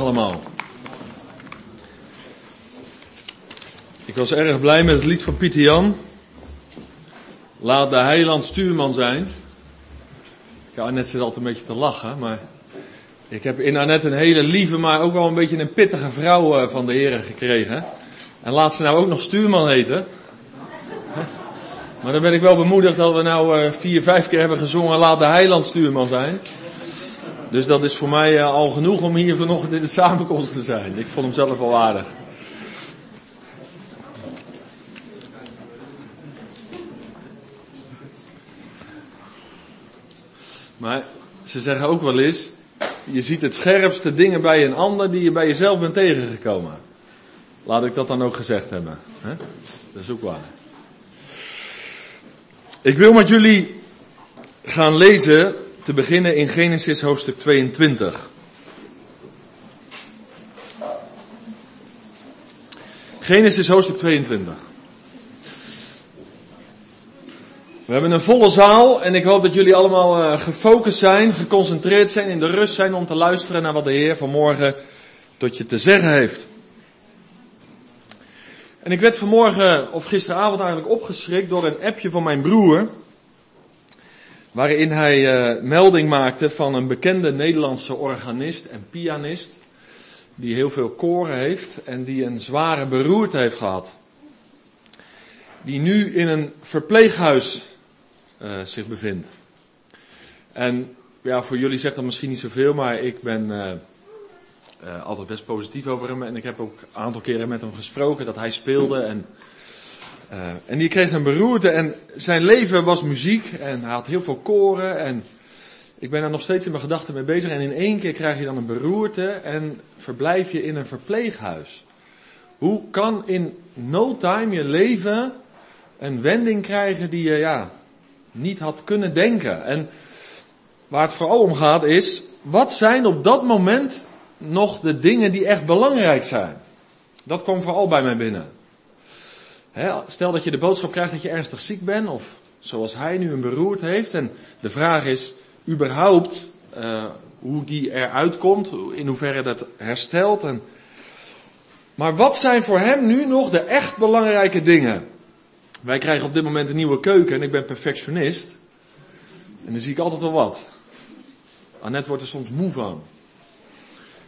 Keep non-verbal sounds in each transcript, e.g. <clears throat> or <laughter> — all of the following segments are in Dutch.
allemaal. Ik was erg blij met het lied van Pieter Jan. Laat de heiland stuurman zijn. Ik net zit altijd een beetje te lachen, maar ik heb in Annette een hele lieve, maar ook wel een beetje een pittige vrouw eh, van de heren gekregen. En laat ze nou ook nog stuurman heten. Maar dan ben ik wel bemoedigd dat we nou eh, vier, vijf keer hebben gezongen, laat de heiland stuurman zijn. Dus dat is voor mij uh, al genoeg om hier vanochtend in de samenkomst te zijn. Ik vond hem zelf wel aardig. Maar ze zeggen ook wel eens, je ziet het scherpste dingen bij een ander die je bij jezelf bent tegengekomen. Laat ik dat dan ook gezegd hebben. Hè? Dat is ook waar. Ik wil met jullie gaan lezen te beginnen in Genesis hoofdstuk 22. Genesis hoofdstuk 22. We hebben een volle zaal en ik hoop dat jullie allemaal uh, gefocust zijn, geconcentreerd zijn, in de rust zijn om te luisteren naar wat de Heer vanmorgen tot je te zeggen heeft. En ik werd vanmorgen, of gisteravond eigenlijk opgeschrikt door een appje van mijn broer waarin hij uh, melding maakte van een bekende Nederlandse organist en pianist, die heel veel koren heeft en die een zware beroerte heeft gehad. Die nu in een verpleeghuis uh, zich bevindt. En ja, voor jullie zegt dat misschien niet zoveel, maar ik ben uh, altijd best positief over hem en ik heb ook een aantal keren met hem gesproken dat hij speelde en uh, en die kreeg een beroerte en zijn leven was muziek en hij had heel veel koren en ik ben daar nog steeds in mijn gedachten mee bezig en in één keer krijg je dan een beroerte en verblijf je in een verpleeghuis. Hoe kan in no time je leven een wending krijgen die je ja, niet had kunnen denken? En waar het vooral om gaat is, wat zijn op dat moment nog de dingen die echt belangrijk zijn? Dat kwam vooral bij mij binnen stel dat je de boodschap krijgt dat je ernstig ziek bent, of zoals hij nu een beroerte heeft. En de vraag is überhaupt uh, hoe die eruit komt, in hoeverre dat herstelt. En... Maar wat zijn voor hem nu nog de echt belangrijke dingen? Wij krijgen op dit moment een nieuwe keuken en ik ben perfectionist. En dan zie ik altijd wel wat. Annette wordt er soms moe van.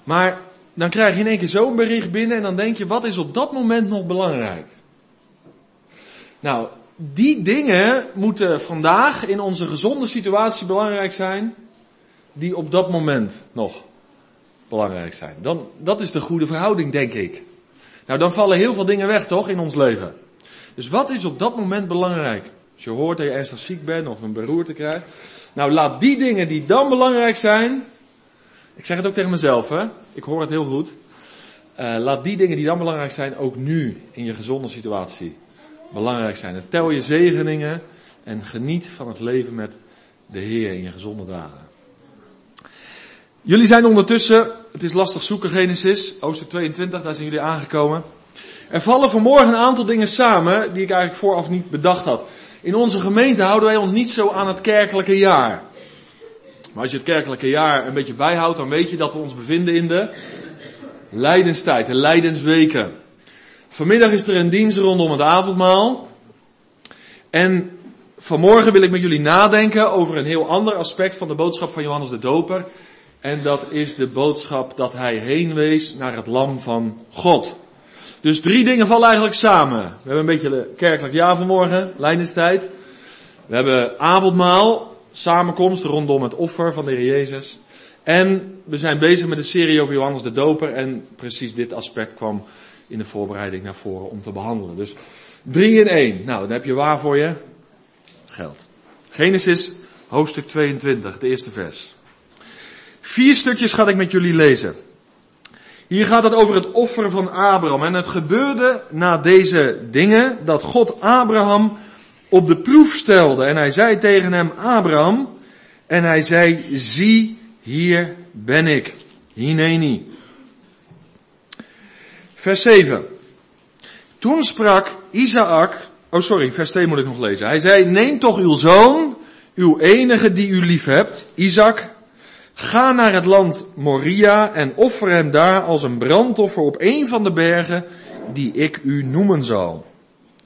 Maar dan krijg je in één keer zo'n bericht binnen en dan denk je, wat is op dat moment nog belangrijk? Nou, die dingen moeten vandaag in onze gezonde situatie belangrijk zijn, die op dat moment nog belangrijk zijn. Dan, dat is de goede verhouding, denk ik. Nou, dan vallen heel veel dingen weg, toch, in ons leven. Dus wat is op dat moment belangrijk? Als je hoort dat je ernstig ziek bent of een beroerte krijgt. Nou, laat die dingen die dan belangrijk zijn. Ik zeg het ook tegen mezelf, hè. Ik hoor het heel goed. Uh, laat die dingen die dan belangrijk zijn ook nu in je gezonde situatie belangrijk zijn. Tel je zegeningen en geniet van het leven met de Heer in je gezonde dagen. Jullie zijn ondertussen, het is lastig zoeken Genesis, hoofdstuk 22, daar zijn jullie aangekomen. Er vallen vanmorgen een aantal dingen samen die ik eigenlijk vooraf niet bedacht had. In onze gemeente houden wij ons niet zo aan het kerkelijke jaar. Maar als je het kerkelijke jaar een beetje bijhoudt, dan weet je dat we ons bevinden in de lijdenstijd, de lijdensweken. Vanmiddag is er een dienst rondom het avondmaal. En vanmorgen wil ik met jullie nadenken over een heel ander aspect van de boodschap van Johannes de Doper. En dat is de boodschap dat hij heen wees naar het lam van God. Dus drie dingen vallen eigenlijk samen. We hebben een beetje kerkelijk jaar vanmorgen, lijdenstijd. We hebben avondmaal, samenkomst rondom het offer van de Heer Jezus. En we zijn bezig met de serie over Johannes de Doper en precies dit aspect kwam in de voorbereiding naar voren om te behandelen. Dus drie in één. Nou, dan heb je waar voor je? Geld. Genesis hoofdstuk 22, het eerste vers. Vier stukjes ga ik met jullie lezen. Hier gaat het over het offer van Abraham. En het gebeurde na deze dingen dat God Abraham op de proef stelde. En hij zei tegen hem, Abraham, en hij zei, zie, hier ben ik. Hineni. Vers 7. Toen sprak Isaac, oh sorry, vers 2 moet ik nog lezen. Hij zei, neem toch uw zoon, uw enige die u lief hebt, Isaac, Ga naar het land Moria en offer hem daar als een brandoffer op een van de bergen die ik u noemen zal.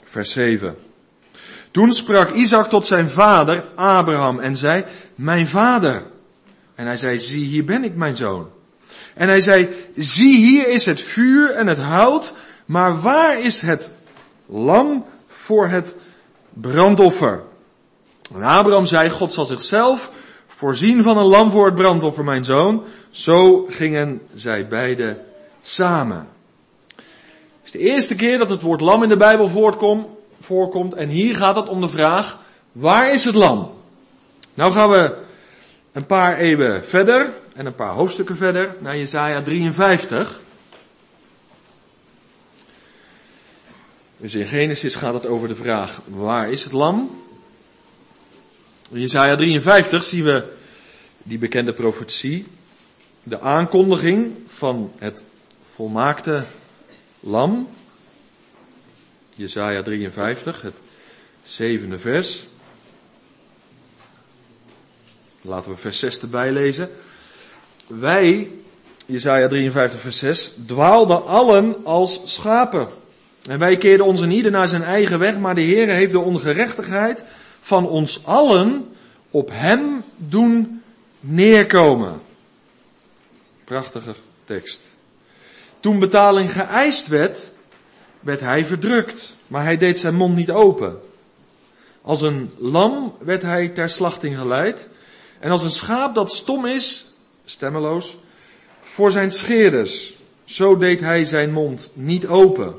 Vers 7. Toen sprak Isaac tot zijn vader Abraham en zei, mijn vader. En hij zei, zie hier ben ik mijn zoon. En hij zei, zie hier is het vuur en het hout, maar waar is het lam voor het brandoffer? En Abraham zei, God zal zichzelf voorzien van een lam voor het brandoffer, mijn zoon. Zo gingen zij beiden samen. Het is de eerste keer dat het woord lam in de Bijbel voorkomt. En hier gaat het om de vraag, waar is het lam? Nou gaan we een paar eeuwen verder en een paar hoofdstukken verder naar Jesaja 53. Dus in Genesis gaat het over de vraag, waar is het lam? In Jesaja 53 zien we die bekende profetie, de aankondiging van het volmaakte lam. Jesaja 53, het zevende vers. Laten we vers 6 erbij lezen. Wij, Jesaja 53 vers 6, dwaalden allen als schapen. En wij keerden onze ieder naar zijn eigen weg, maar de Heer heeft de ongerechtigheid van ons allen op hem doen neerkomen. Prachtige tekst. Toen betaling geëist werd, werd hij verdrukt, maar hij deed zijn mond niet open. Als een lam werd hij ter slachting geleid, en als een schaap dat stom is, stemmeloos, voor zijn scheerders, zo deed hij zijn mond niet open.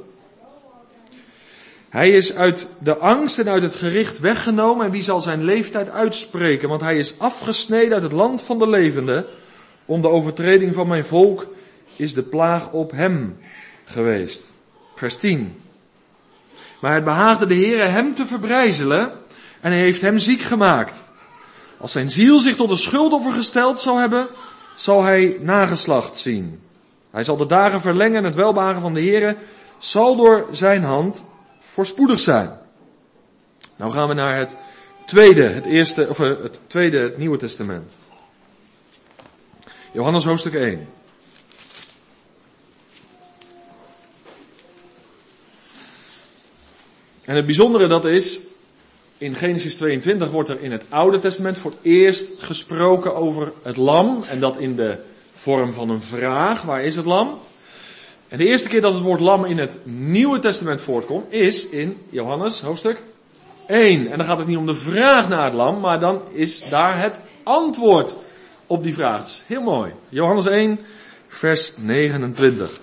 Hij is uit de angst en uit het gericht weggenomen en wie zal zijn leeftijd uitspreken? Want hij is afgesneden uit het land van de levenden. Om de overtreding van mijn volk is de plaag op hem geweest. Vers 10. Maar het behaagde de Heere hem te verbrijzelen en hij heeft hem ziek gemaakt. Als zijn ziel zich tot een schuldoffer gesteld zal hebben, zal hij nageslacht zien. Hij zal de dagen verlengen en het welbehagen van de Heere zal door zijn hand voorspoedig zijn. Nou gaan we naar het tweede, het eerste, of eh, het tweede, het Nieuwe Testament. Johannes hoofdstuk 1. En het bijzondere dat is, in Genesis 22 wordt er in het Oude Testament voor het eerst gesproken over het lam. En dat in de vorm van een vraag. Waar is het lam? En de eerste keer dat het woord lam in het Nieuwe Testament voortkomt, is in Johannes hoofdstuk 1. En dan gaat het niet om de vraag naar het lam, maar dan is daar het antwoord op die vraag. Heel mooi. Johannes 1, vers 29.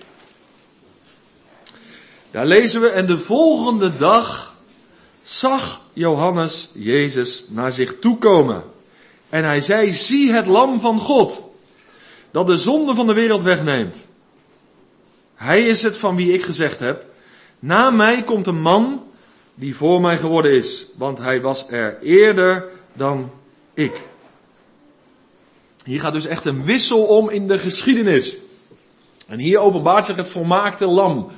Daar lezen we, en de volgende dag zag Johannes Jezus naar zich toekomen. En hij zei, zie het lam van God, dat de zonde van de wereld wegneemt. Hij is het van wie ik gezegd heb, na mij komt een man die voor mij geworden is, want hij was er eerder dan ik. Hier gaat dus echt een wissel om in de geschiedenis. En hier openbaart zich het volmaakte lam.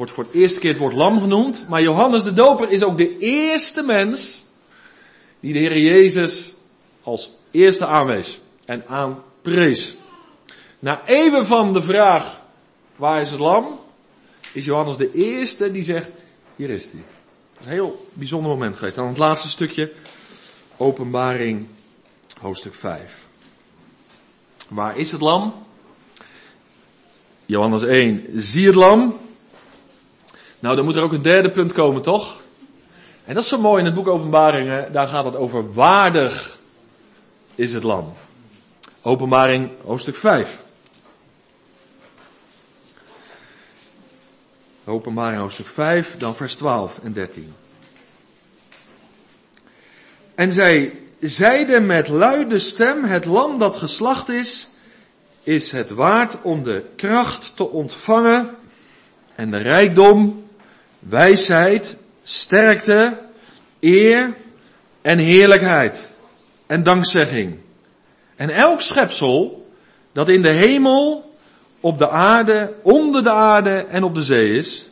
Wordt voor het eerste keer het woord lam genoemd, maar Johannes de Doper is ook de eerste mens die de Heer Jezus als eerste aanwees en aanprees. Na eeuwen van de vraag Waar is het lam? Is Johannes de eerste die zegt, hier is hij. Dat is een heel bijzonder moment geweest. Dan het laatste stukje, openbaring, hoofdstuk 5. Waar is het lam? Johannes 1, zie het lam. Nou, dan moet er ook een derde punt komen, toch? En dat is zo mooi in het boek Openbaringen, daar gaat het over waardig is het lam. Openbaring, hoofdstuk 5. Openbaring hoofdstuk 5, dan vers 12 en 13. En zij zeiden met luide stem, het lam dat geslacht is, is het waard om de kracht te ontvangen en de rijkdom, wijsheid, sterkte, eer en heerlijkheid en dankzegging. En elk schepsel dat in de hemel op de aarde, onder de aarde en op de zee is.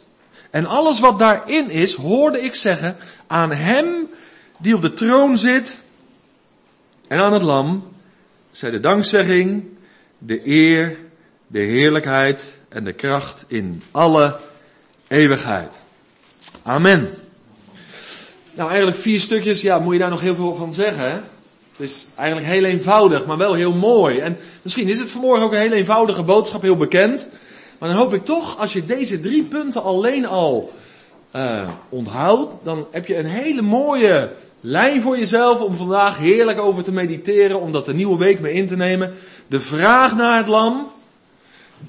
En alles wat daarin is, hoorde ik zeggen, aan hem die op de troon zit en aan het lam, zij de dankzegging, de eer, de heerlijkheid en de kracht in alle eeuwigheid. Amen. Nou, eigenlijk vier stukjes, ja, moet je daar nog heel veel van zeggen, hè? Het is eigenlijk heel eenvoudig, maar wel heel mooi. En misschien is het vanmorgen ook een heel eenvoudige boodschap, heel bekend. Maar dan hoop ik toch, als je deze drie punten alleen al uh, onthoudt, dan heb je een hele mooie lijn voor jezelf om vandaag heerlijk over te mediteren, om dat de nieuwe week mee in te nemen. De vraag naar het lam,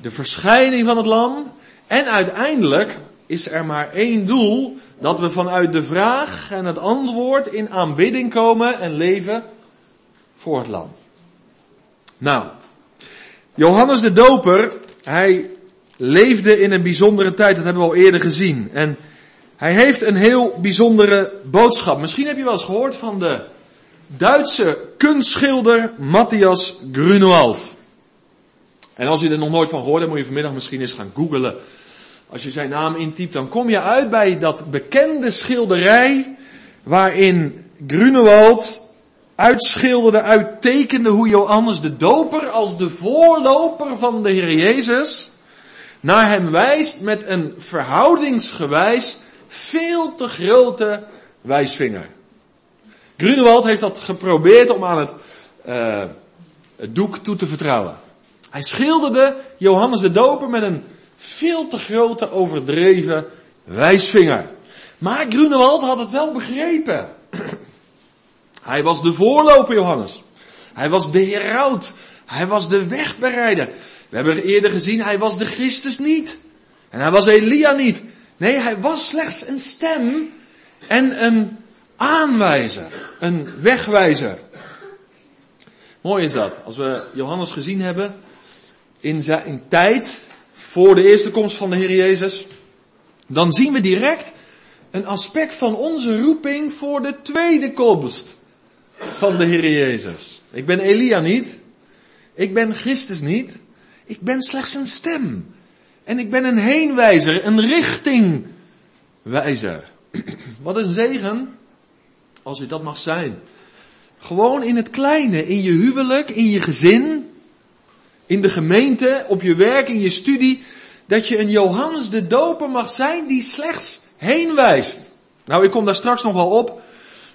de verschijning van het lam en uiteindelijk is er maar één doel, dat we vanuit de vraag en het antwoord in aanbidding komen en leven voor het lam. Nou, Johannes de Doper, hij leefde in een bijzondere tijd, dat hebben we al eerder gezien. En hij heeft een heel bijzondere boodschap. Misschien heb je wel eens gehoord van de Duitse kunstschilder Matthias Grunewald. En als je er nog nooit van gehoord hebt, moet je vanmiddag misschien eens gaan googlen. Als je zijn naam intypt, dan kom je uit bij dat bekende schilderij waarin Grunewald uitschilderde, uittekende hoe Johannes de Doper als de voorloper van de Heer Jezus naar hem wijst met een verhoudingsgewijs veel te grote wijsvinger. Grunewald heeft dat geprobeerd om aan het, uh, het doek toe te vertrouwen. Hij schilderde Johannes de Doper met een veel te grote overdreven wijsvinger. Maar Grunewald had het wel begrepen. Hij was de voorloper Johannes. Hij was de heraut. Hij was de wegbereider. We hebben eerder gezien, hij was de Christus niet. En hij was Elia niet. Nee, hij was slechts een stem en een aanwijzer, een wegwijzer. Mooi is dat. Als we Johannes gezien hebben in zijn tijd voor de eerste komst van de Heer Jezus, dan zien we direct een aspect van onze roeping voor de tweede komst van de Heer Jezus. Ik ben Elia niet. Ik ben Christus niet. Ik ben slechts een stem. En ik ben een heenwijzer, een richtingwijzer. <clears throat> Wat een zegen als u dat mag zijn. Gewoon in het kleine, in je huwelijk, in je gezin, in de gemeente, op je werk, in je studie, dat je een Johannes de Doper mag zijn die slechts heen wijst. Nou, ik kom daar straks nog wel op.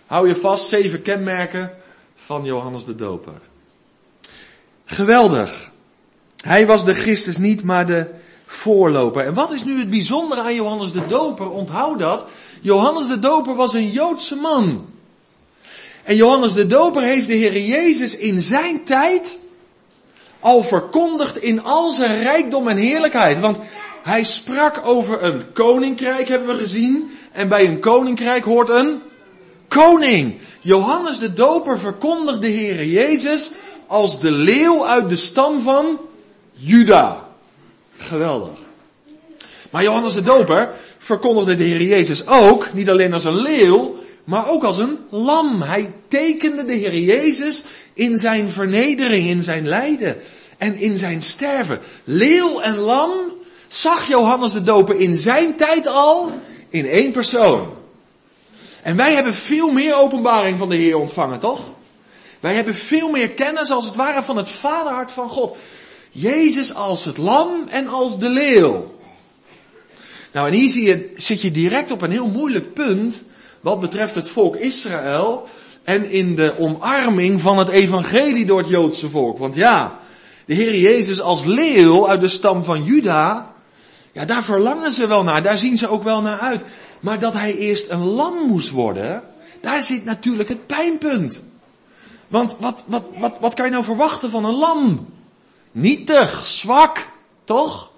Hou je vast, zeven kenmerken van Johannes de Doper. Geweldig. Hij was de Christus niet, maar de voorloper. En wat is nu het bijzondere aan Johannes de Doper? Onthoud dat. Johannes de Doper was een Joodse man. En Johannes de Doper heeft de Heer Jezus in zijn tijd al verkondigd in al zijn rijkdom en heerlijkheid. Want hij sprak over een koninkrijk, hebben we gezien. En bij een koninkrijk hoort een koning. Johannes de Doper verkondigt de Heer Jezus als de leeuw uit de stam van Juda. Geweldig. Maar Johannes de Doper verkondigde de Heer Jezus ook, niet alleen als een leeuw, maar ook als een lam. Hij tekende de Heer Jezus in zijn vernedering, in zijn lijden en in zijn sterven. Leeuw en lam zag Johannes de Doper in zijn tijd al in één persoon. En wij hebben veel meer openbaring van de Heer ontvangen, toch? Wij hebben veel meer kennis als het ware van het vaderhart van God. Jezus als het lam en als de leeuw. Nou, en hier zie je, zit je direct op een heel moeilijk punt wat betreft het volk Israël en in de omarming van het evangelie door het Joodse volk. Want ja, de Heer Jezus als leeuw uit de stam van Juda, ja, daar verlangen ze wel naar, daar zien ze ook wel naar uit. Maar dat hij eerst een lam moest worden, daar zit natuurlijk het pijnpunt. Want wat, wat, wat, wat kan je nou verwachten van een lam? Nietig, zwak, toch?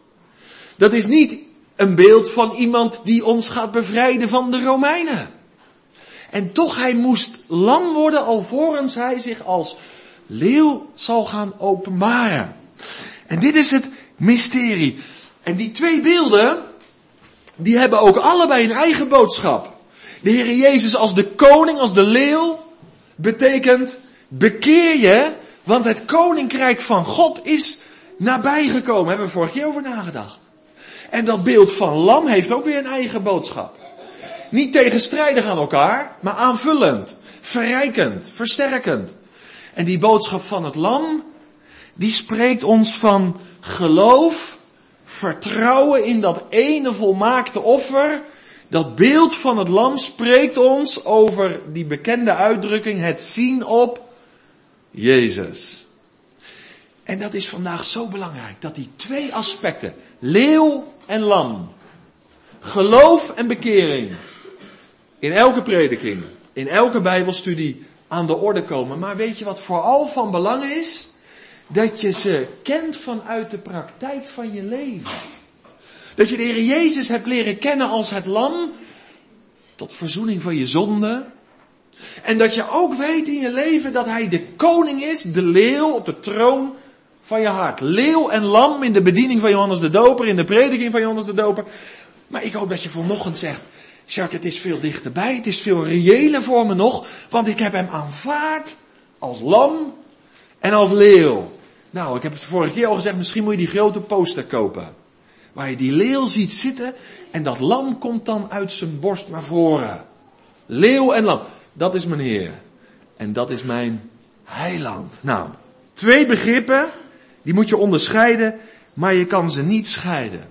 Dat is niet een beeld van iemand die ons gaat bevrijden van de Romeinen. En toch, hij moest lam worden alvorens hij zich als leeuw zal gaan openbaren. En dit is het mysterie. En die twee beelden, die hebben ook allebei een eigen boodschap. De Heer Jezus als de koning, als de leeuw, betekent bekeer je, want het koninkrijk van God is nabijgekomen. Hebben we vorige keer over nagedacht. En dat beeld van lam heeft ook weer een eigen boodschap. Niet tegenstrijdig aan elkaar, maar aanvullend, verrijkend, versterkend. En die boodschap van het lam, die spreekt ons van geloof, vertrouwen in dat ene volmaakte offer. Dat beeld van het lam spreekt ons over die bekende uitdrukking, het zien op Jezus. En dat is vandaag zo belangrijk, dat die twee aspecten, leeuw en lam, geloof en bekering, in elke prediking, in elke bijbelstudie aan de orde komen. Maar weet je wat vooral van belang is? Dat je ze kent vanuit de praktijk van je leven. Dat je de Heer Jezus hebt leren kennen als het lam tot verzoening van je zonde. En dat je ook weet in je leven dat Hij de koning is, de leeuw op de troon van je hart. Leeuw en lam in de bediening van Johannes de Doper, in de prediking van Johannes de Doper. Maar ik hoop dat je vanochtend zegt, Jacques, het is veel dichterbij, het is veel reëler voor me nog, want ik heb hem aanvaard als lam en als leeuw. Nou, ik heb het vorige keer al gezegd, misschien moet je die grote poster kopen. Waar je die leeuw ziet zitten en dat lam komt dan uit zijn borst naar voren. Leeuw en lam, dat is mijn Heer. En dat is mijn heiland. Nou, twee begrippen, die moet je onderscheiden, maar je kan ze niet scheiden.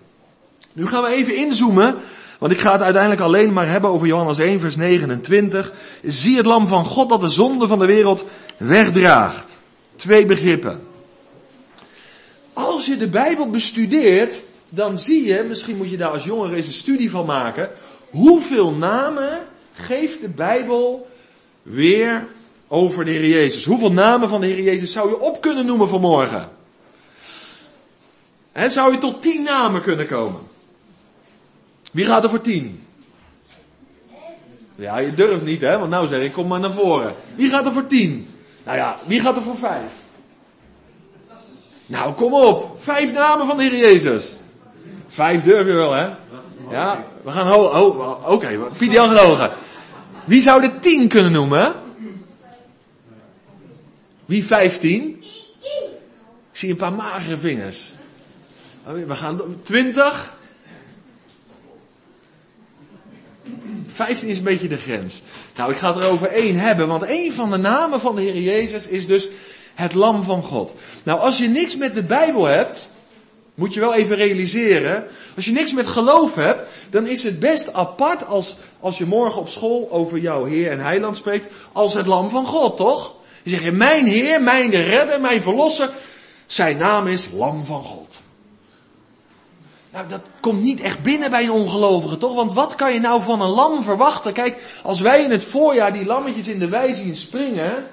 Nu gaan we even inzoomen want ik ga het uiteindelijk alleen maar hebben over Johannes 1, vers 29. Zie het lam van God dat de zonde van de wereld wegdraagt. Twee begrippen. Als je de Bijbel bestudeert, dan zie je, misschien moet je daar als jongere eens een studie van maken, hoeveel namen geeft de Bijbel weer over de Heer Jezus. Hoeveel namen van de Heer Jezus zou je op kunnen noemen vanmorgen? En zou je tot tien namen kunnen komen? Wie gaat er voor tien? Ja, je durft niet hè, want nou zeg ik, kom maar naar voren. Wie gaat er voor tien? Nou ja, wie gaat er voor vijf? Nou, kom op. Vijf namen van de Heer Jezus. Vijf durf je wel, hè? Ja, we gaan ho, ho oké, okay, Pieter Jan. Wie zou er tien kunnen noemen? Wie vijftien? Ik zie een paar magere vingers. Oh, we gaan twintig. 15 is een beetje de grens. Nou, ik ga het er over één hebben, want één van de namen van de Heer Jezus is dus het Lam van God. Nou, als je niks met de Bijbel hebt, moet je wel even realiseren. Als je niks met geloof hebt, dan is het best apart als, als je morgen op school over jouw Heer en Heiland spreekt, als het Lam van God, toch? Je zegt, mijn Heer, mijn de redder, mijn verlosser, zijn naam is Lam van God. Nou, dat komt niet echt binnen bij een ongelovige, toch? Want wat kan je nou van een lam verwachten? Kijk, als wij in het voorjaar die lammetjes in de wei zien springen,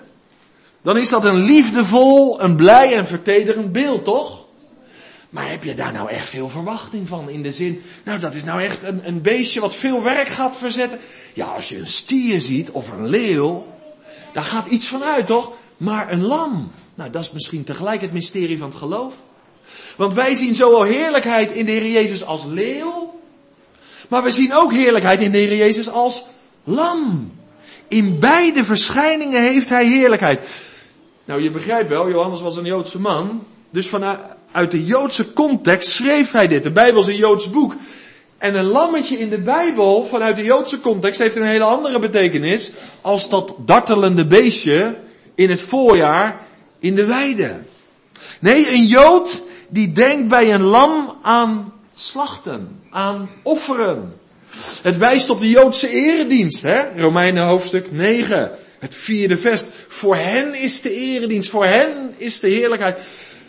dan is dat een liefdevol, een blij en vertederend beeld, toch? Maar heb je daar nou echt veel verwachting van? In de zin, nou dat is nou echt een, een beestje wat veel werk gaat verzetten. Ja, als je een stier ziet of een leeuw, daar gaat iets van uit, toch? Maar een lam, nou dat is misschien tegelijk het mysterie van het geloof. Want wij zien zowel heerlijkheid in de Heer Jezus als leeuw, maar we zien ook heerlijkheid in de Heer Jezus als lam. In beide verschijningen heeft hij heerlijkheid. Nou, je begrijpt wel, Johannes was een Joodse man, dus vanuit de Joodse context schreef hij dit. De Bijbel is een Joods boek. En een lammetje in de Bijbel, vanuit de Joodse context, heeft een hele andere betekenis als dat dartelende beestje in het voorjaar in de weide. Nee, een Jood die denkt bij een lam aan slachten, aan offeren. Het wijst op de Joodse eredienst, hè? Romeinen hoofdstuk 9, het vierde vers. Voor hen is de eredienst, voor hen is de heerlijkheid.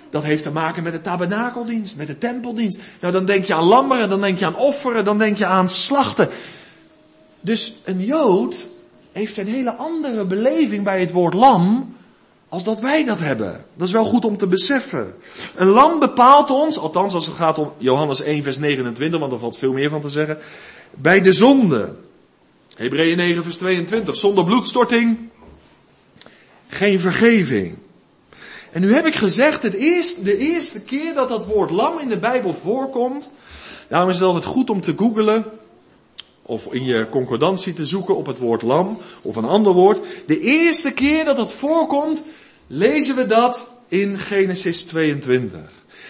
Dat heeft te maken met de tabernakeldienst, met de tempeldienst. Nou, dan denk je aan lammeren, dan denk je aan offeren, dan denk je aan slachten. Dus een Jood heeft een hele andere beleving bij het woord lam als dat wij dat hebben. Dat is wel goed om te beseffen. Een lam bepaalt ons, althans als het gaat om Johannes 1 vers 29, want er valt veel meer van te zeggen, bij de zonde. Hebreeën 9 vers 22, zonder bloedstorting, geen vergeving. En nu heb ik gezegd, de eerste keer dat dat woord lam in de Bijbel voorkomt, daarom is het altijd goed om te googelen, of in je concordantie te zoeken op het woord lam, of een ander woord. De eerste keer dat het voorkomt, lezen we dat in Genesis 22.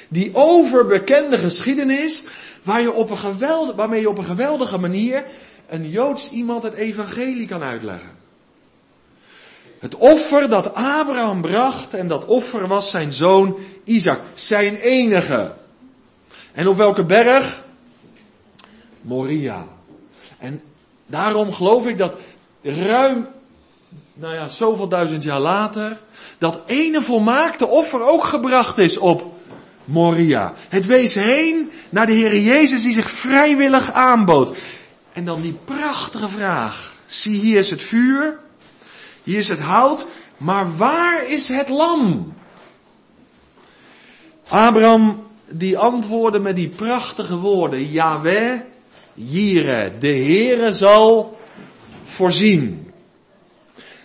Die overbekende geschiedenis waar je op een geweldige, waarmee je op een geweldige manier een Joods iemand het evangelie kan uitleggen. Het offer dat Abraham bracht, en dat offer was zijn zoon Isaac, zijn enige. En op welke berg? Moria. En daarom geloof ik dat ruim, nou ja, zoveel duizend jaar later, dat ene volmaakte offer ook gebracht is op Moria. Het wees heen naar de Heer Jezus die zich vrijwillig aanbood. En dan die prachtige vraag. Zie, hier is het vuur. Hier is het hout. Maar waar is het lam? Abraham die antwoordde met die prachtige woorden. Yahweh, Jire, de Heere zal voorzien.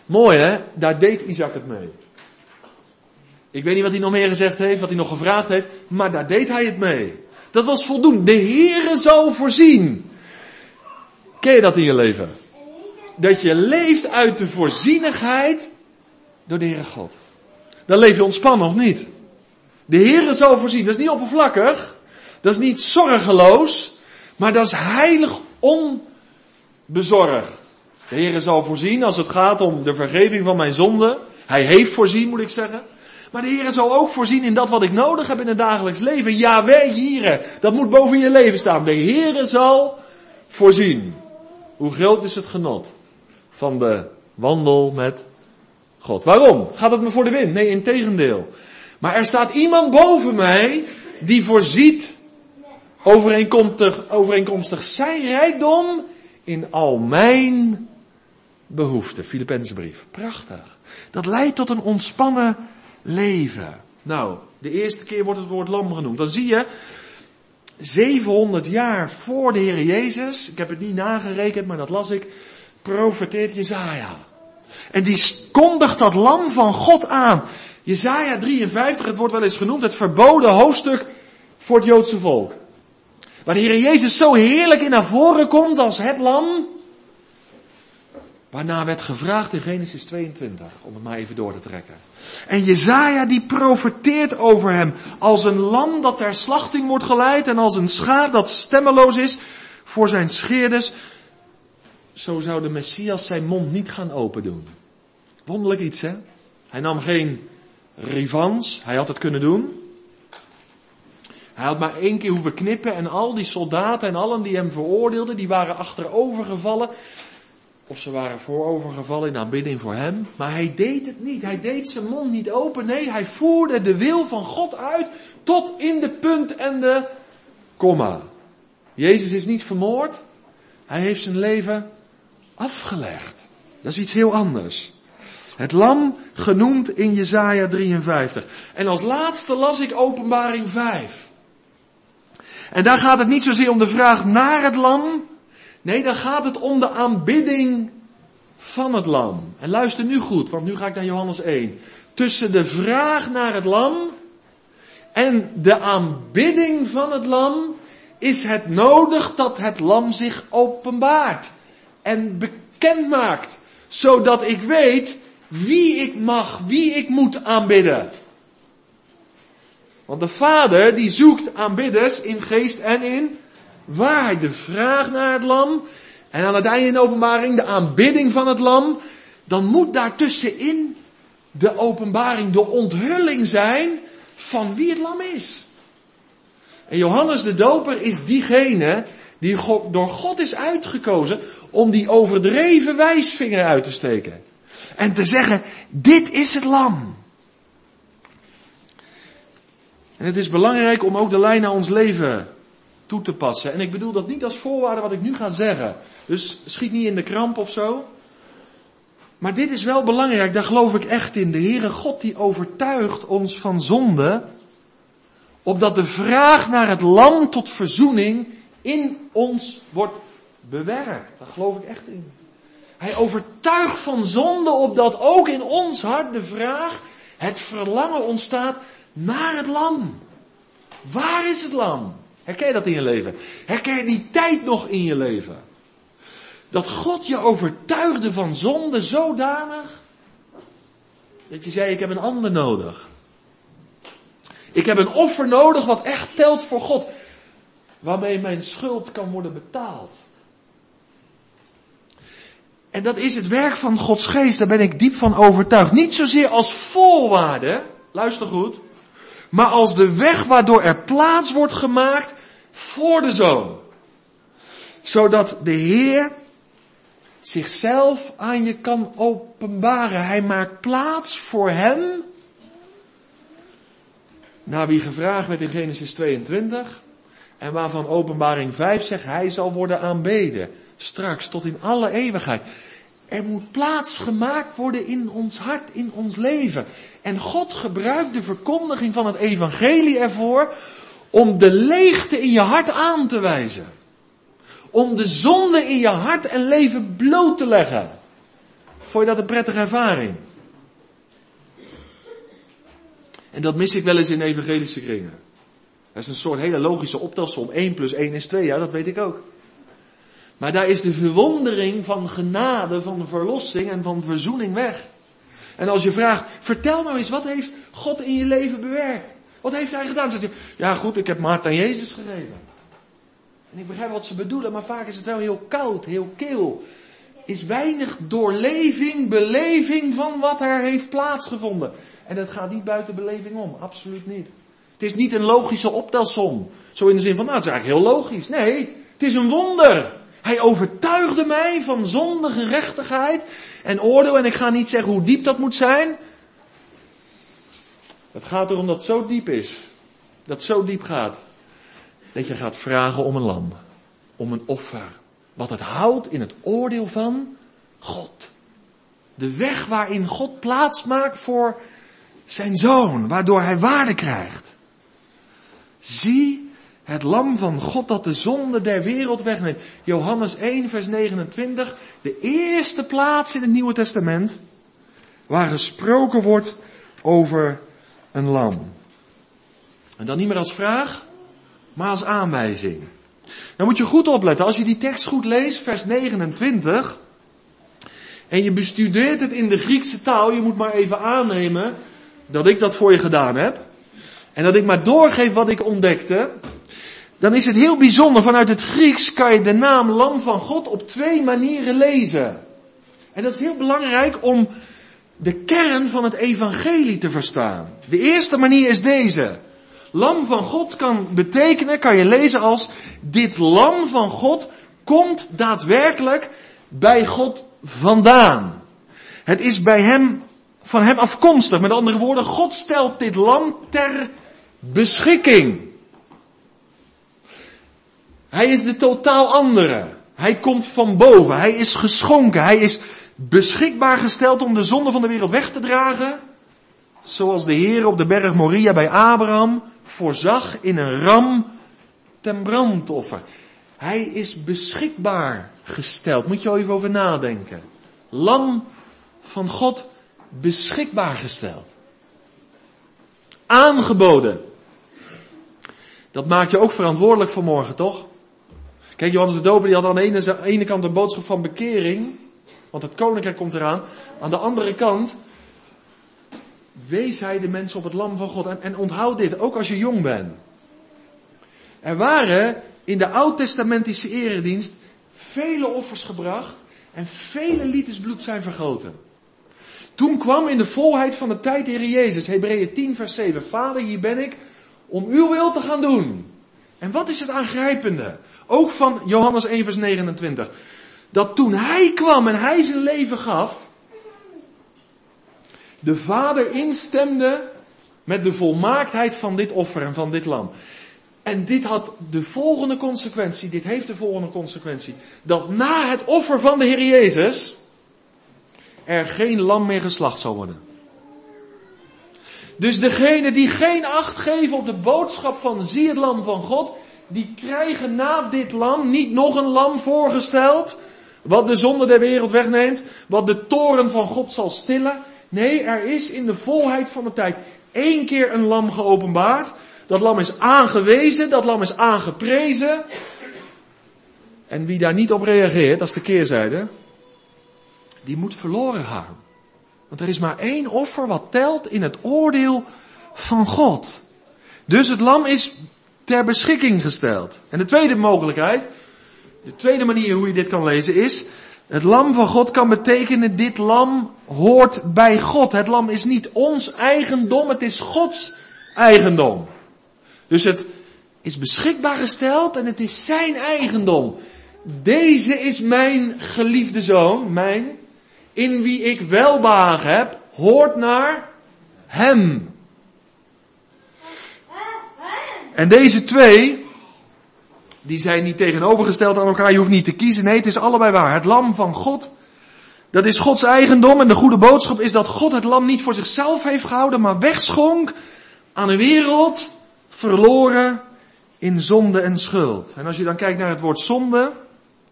Mooi hè, daar deed Isaac het mee. Ik weet niet wat hij nog meer gezegd heeft, wat hij nog gevraagd heeft, maar daar deed hij het mee. Dat was voldoende. De Heere zal voorzien. Ken je dat in je leven? Dat je leeft uit de voorzienigheid door de Heere God. Dan leef je ontspannen of niet? De Heere zal voorzien. Dat is niet oppervlakkig. Dat is niet zorgeloos. Maar dat is heilig onbezorgd. De Heere zal voorzien als het gaat om de vergeving van mijn zonde. Hij heeft voorzien, moet ik zeggen. Maar de Heer zal ook voorzien in dat wat ik nodig heb in het dagelijks leven. Ja, wij hier. Dat moet boven je leven staan. De Heer zal voorzien. Hoe groot is het genot van de wandel met God? Waarom? Gaat het me voor de wind? Nee, in tegendeel. Maar er staat iemand boven mij die voorziet overeenkomstig, overeenkomstig zijn rijkdom in al mijn behoeften. Filippense brief. Prachtig. Dat leidt tot een ontspannen leven. Nou, de eerste keer wordt het woord lam genoemd. Dan zie je, 700 jaar voor de Heer Jezus, ik heb het niet nagerekend, maar dat las ik, profeteert Jezaja. En die kondigt dat lam van God aan. Jezaja 53, het wordt wel eens genoemd, het verboden hoofdstuk voor het Joodse volk. Waar de Heer Jezus zo heerlijk in naar voren komt als het lam. Waarna werd gevraagd in Genesis 22, om het maar even door te trekken. En Jezaja die profeteert over hem als een lam dat ter slachting wordt geleid en als een schaap dat stemmeloos is voor zijn scheerders. Zo zou de Messias zijn mond niet gaan open doen. Wonderlijk iets hè. Hij nam geen rivans, hij had het kunnen doen. Hij had maar één keer hoeven knippen en al die soldaten en allen die hem veroordeelden, die waren achterover gevallen. Of ze waren voorovergevallen in aanbidding voor hem. Maar hij deed het niet. Hij deed zijn mond niet open. Nee, hij voerde de wil van God uit tot in de punt en de komma. Jezus is niet vermoord. Hij heeft zijn leven afgelegd. Dat is iets heel anders. Het lam genoemd in Jesaja 53. En als laatste las ik openbaring 5. En daar gaat het niet zozeer om de vraag naar het lam, Nee, dan gaat het om de aanbidding van het lam. En luister nu goed, want nu ga ik naar Johannes 1. Tussen de vraag naar het lam en de aanbidding van het lam is het nodig dat het lam zich openbaart en bekend maakt, zodat ik weet wie ik mag, wie ik moet aanbidden. Want de Vader die zoekt aanbidders in geest en in waarheid, de vraag naar het lam en aan het einde in de openbaring de aanbidding van het lam, dan moet daartussenin de openbaring, de onthulling zijn van wie het lam is. En Johannes de Doper is diegene die door God is uitgekozen om die overdreven wijsvinger uit te steken. En te zeggen, dit is het lam. En het is belangrijk om ook de lijn naar ons leven toe te passen. En ik bedoel dat niet als voorwaarde wat ik nu ga zeggen. Dus schiet niet in de kramp of zo. Maar dit is wel belangrijk, daar geloof ik echt in. De Heere God die overtuigt ons van zonde, opdat de vraag naar het lam tot verzoening in ons wordt bewerkt. Daar geloof ik echt in. Hij overtuigt van zonde, opdat ook in ons hart de vraag, het verlangen ontstaat naar het lam. Waar is het lam? Herken dat in je leven? Herken je die tijd nog in je leven? Dat God je overtuigde van zonde zodanig dat je zei, ik heb een ander nodig. Ik heb een offer nodig wat echt telt voor God. Waarmee mijn schuld kan worden betaald. En dat is het werk van Gods geest, daar ben ik diep van overtuigd. Niet zozeer als voorwaarde, luister goed, maar als de weg waardoor er plaats wordt gemaakt voor de zoon. Zodat de Heer zichzelf aan je kan openbaren. Hij maakt plaats voor hem. Naar wie gevraagd werd in Genesis 22. En waarvan openbaring 5 zegt, hij zal worden aanbeden. Straks tot in alle eeuwigheid. Er moet plaats gemaakt worden in ons hart, in ons leven. En God gebruikt de verkondiging van het evangelie ervoor om de leegte in je hart aan te wijzen. Om de zonde in je hart en leven bloot te leggen. Vond je dat een prettige ervaring? En dat mis ik wel eens in evangelische kringen. Dat is een soort hele logische optelsom. 1 plus 1 is 2, ja, dat weet ik ook. Maar daar is de verwondering van genade, van verlossing en van verzoening weg. En als je vraagt, vertel nou eens, wat heeft God in je leven bewerkt? Wat heeft hij gedaan? Zeg je, ja goed, ik heb Maarten Jezus gegeven. En ik begrijp wat ze bedoelen, maar vaak is het wel heel koud, heel kil. Is weinig doorleving, beleving van wat er heeft plaatsgevonden. En dat gaat niet buiten beleving om, absoluut niet. Het is niet een logische optelsom. Zo in de zin van, nou het is eigenlijk heel logisch. Nee, het is een wonder. Hij overtuigde mij van zonde, gerechtigheid en oordeel. En ik ga niet zeggen hoe diep dat moet zijn. Het gaat erom dat het zo diep is. Dat het zo diep gaat. Dat je gaat vragen om een lam. Om een offer. Wat het houdt in het oordeel van God. De weg waarin God plaats maakt voor zijn zoon. Waardoor hij waarde krijgt. Zie het lam van God dat de zonde der wereld wegneemt. Johannes 1 vers 29. De eerste plaats in het Nieuwe Testament. Waar gesproken wordt over een lam. En dan niet meer als vraag, maar als aanwijzing. Dan moet je goed opletten. Als je die tekst goed leest, vers 29. En je bestudeert het in de Griekse taal. Je moet maar even aannemen dat ik dat voor je gedaan heb. En dat ik maar doorgeef wat ik ontdekte. Dan is het heel bijzonder. Vanuit het Grieks kan je de naam Lam van God op twee manieren lezen. En dat is heel belangrijk om de kern van het evangelie te verstaan. De eerste manier is deze. Lam van God kan betekenen, kan je lezen als, dit lam van God komt daadwerkelijk bij God vandaan. Het is bij hem, van hem afkomstig. Met andere woorden, God stelt dit lam ter beschikking. Hij is de totaal andere. Hij komt van boven. Hij is geschonken. Hij is beschikbaar gesteld om de zonde van de wereld weg te dragen. Zoals de Heer op de berg Moria bij Abraham voorzag in een ram ten brandoffer. Hij is beschikbaar gesteld. Moet je even over nadenken. Lam van God beschikbaar gesteld. Aangeboden. Dat maakt je ook verantwoordelijk voor morgen, toch? Kijk, Johannes de Doper die had aan de ene, ene kant de boodschap van bekering. Want het koninkrijk komt eraan. Aan de andere kant wees hij de mensen op het lam van God. En, en onthoud dit, ook als je jong bent. Er waren in de oud-testamentische eredienst vele offers gebracht en vele liters bloed zijn vergoten. Toen kwam in de volheid van de tijd de Heer Jezus, Hebreeën 10 vers 7, Vader hier ben ik om uw wil te gaan doen. En wat is het aangrijpende? Ook van Johannes 1 vers 29. Dat toen hij kwam en hij zijn leven gaf, de Vader instemde met de volmaaktheid van dit offer en van dit lam. En dit had de volgende consequentie, dit heeft de volgende consequentie. Dat na het offer van de Heer Jezus er geen lam meer geslacht zal worden. Dus degene die geen acht geven op de boodschap van zie het lam van God, die krijgen na dit lam niet nog een lam voorgesteld, wat de zonde der wereld wegneemt, wat de toren van God zal stillen. Nee, er is in de volheid van de tijd één keer een lam geopenbaard. Dat lam is aangewezen, dat lam is aangeprezen. En wie daar niet op reageert, dat is de keerzijde, die moet verloren gaan. Want er is maar één offer wat telt in het oordeel van God. Dus het lam is ter beschikking gesteld. En de tweede mogelijkheid, de tweede manier hoe je dit kan lezen is, Het lam van God kan betekenen, dit lam hoort bij God. Het lam is niet ons eigendom, het is Gods eigendom. Dus het is beschikbaar gesteld en het is zijn eigendom. Deze is mijn geliefde zoon, mijn, in wie ik welbehagen heb, hoort naar hem. En deze twee, die zijn niet tegenovergesteld aan elkaar. Je hoeft niet te kiezen. Nee, het is allebei waar. Het lam van God, dat is Gods eigendom. En de goede boodschap is dat God het lam niet voor zichzelf heeft gehouden, maar wegschonk aan een wereld verloren in zonde en schuld. En als je dan kijkt naar het woord zonde,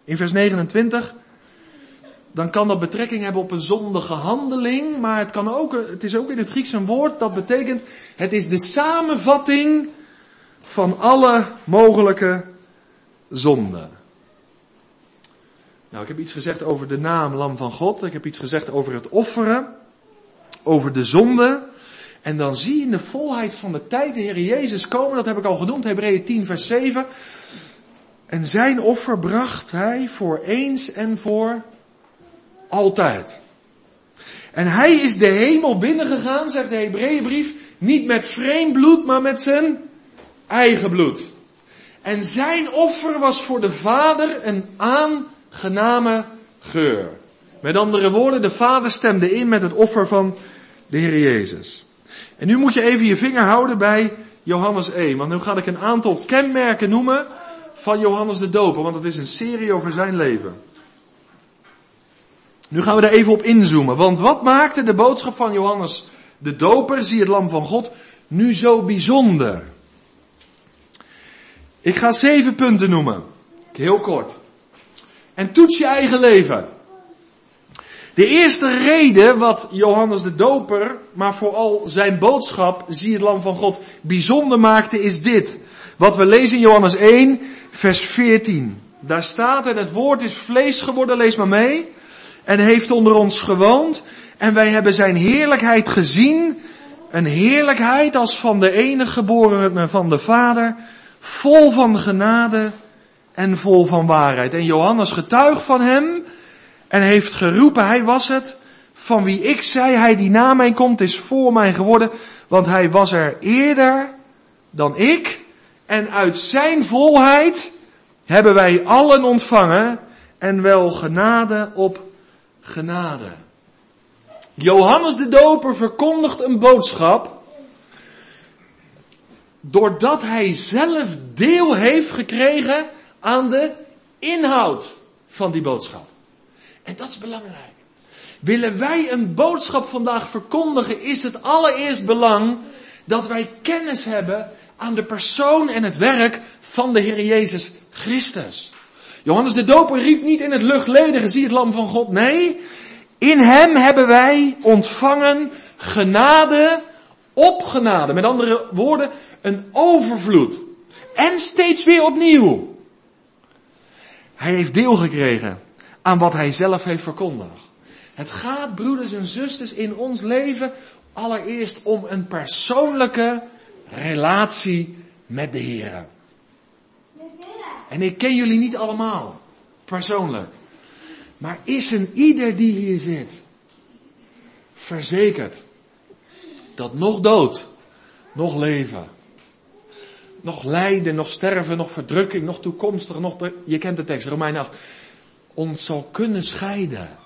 in vers 29, dan kan dat betrekking hebben op een zondige handeling, maar het, kan ook, het is ook in het Grieks een woord dat betekent, het is de samenvatting van alle mogelijke zonde. Nou, ik heb iets gezegd over de naam Lam van God. Ik heb iets gezegd over het offeren. Over de zonde. En dan zie je in de volheid van de tijd de Heer Jezus komen. Dat heb ik al genoemd. Hebreeën 10 vers 7. En zijn offer bracht hij voor eens en voor altijd. En hij is de hemel binnengegaan, zegt de Hebreeënbrief. Niet met vreemd bloed, maar met zijn eigen bloed. En zijn offer was voor de Vader een aangename geur. Met andere woorden, de Vader stemde in met het offer van de Heer Jezus. En nu moet je even je vinger houden bij Johannes 1. Want nu ga ik een aantal kenmerken noemen van Johannes de Doper. Want het is een serie over zijn leven. Nu gaan we er even op inzoomen. Want wat maakte de boodschap van Johannes de Doper, zie het lam van God, nu zo bijzonder? Ik ga zeven punten noemen. Heel kort. En toets je eigen leven. De eerste reden wat Johannes de Doper, maar vooral zijn boodschap, zie het lam van God, bijzonder maakte, is dit. Wat we lezen in Johannes 1, vers 14. Daar staat, en het woord is vlees geworden, lees maar mee, en heeft onder ons gewoond, en wij hebben zijn heerlijkheid gezien, een heerlijkheid als van de enige geborene van de Vader, vol van genade en vol van waarheid. En Johannes getuigt van hem en heeft geroepen, hij was het, van wie ik zei, hij die na mij komt is voor mij geworden, want hij was er eerder dan ik. En uit zijn volheid hebben wij allen ontvangen en wel genade op genade. Johannes de Doper verkondigt een boodschap doordat hij zelf deel heeft gekregen aan de inhoud van die boodschap. En dat is belangrijk. Willen wij een boodschap vandaag verkondigen, is het allereerst belang dat wij kennis hebben aan de persoon en het werk van de Heer Jezus Christus. Johannes de Doper riep niet in het luchtledige, zie het lam van God. Nee, in hem hebben wij ontvangen genade op genade. Met andere woorden, een overvloed. En steeds weer opnieuw. Hij heeft deel gekregen aan wat hij zelf heeft verkondigd. Het gaat, broeders en zusters, in ons leven allereerst om een persoonlijke relatie met de Heer. En ik ken jullie niet allemaal, persoonlijk. Maar is een ieder die hier zit verzekerd dat nog dood, nog leven, nog lijden, nog sterven, nog verdrukking, nog toekomstig, nog, je kent de tekst, Romein 8, ons zal kunnen scheiden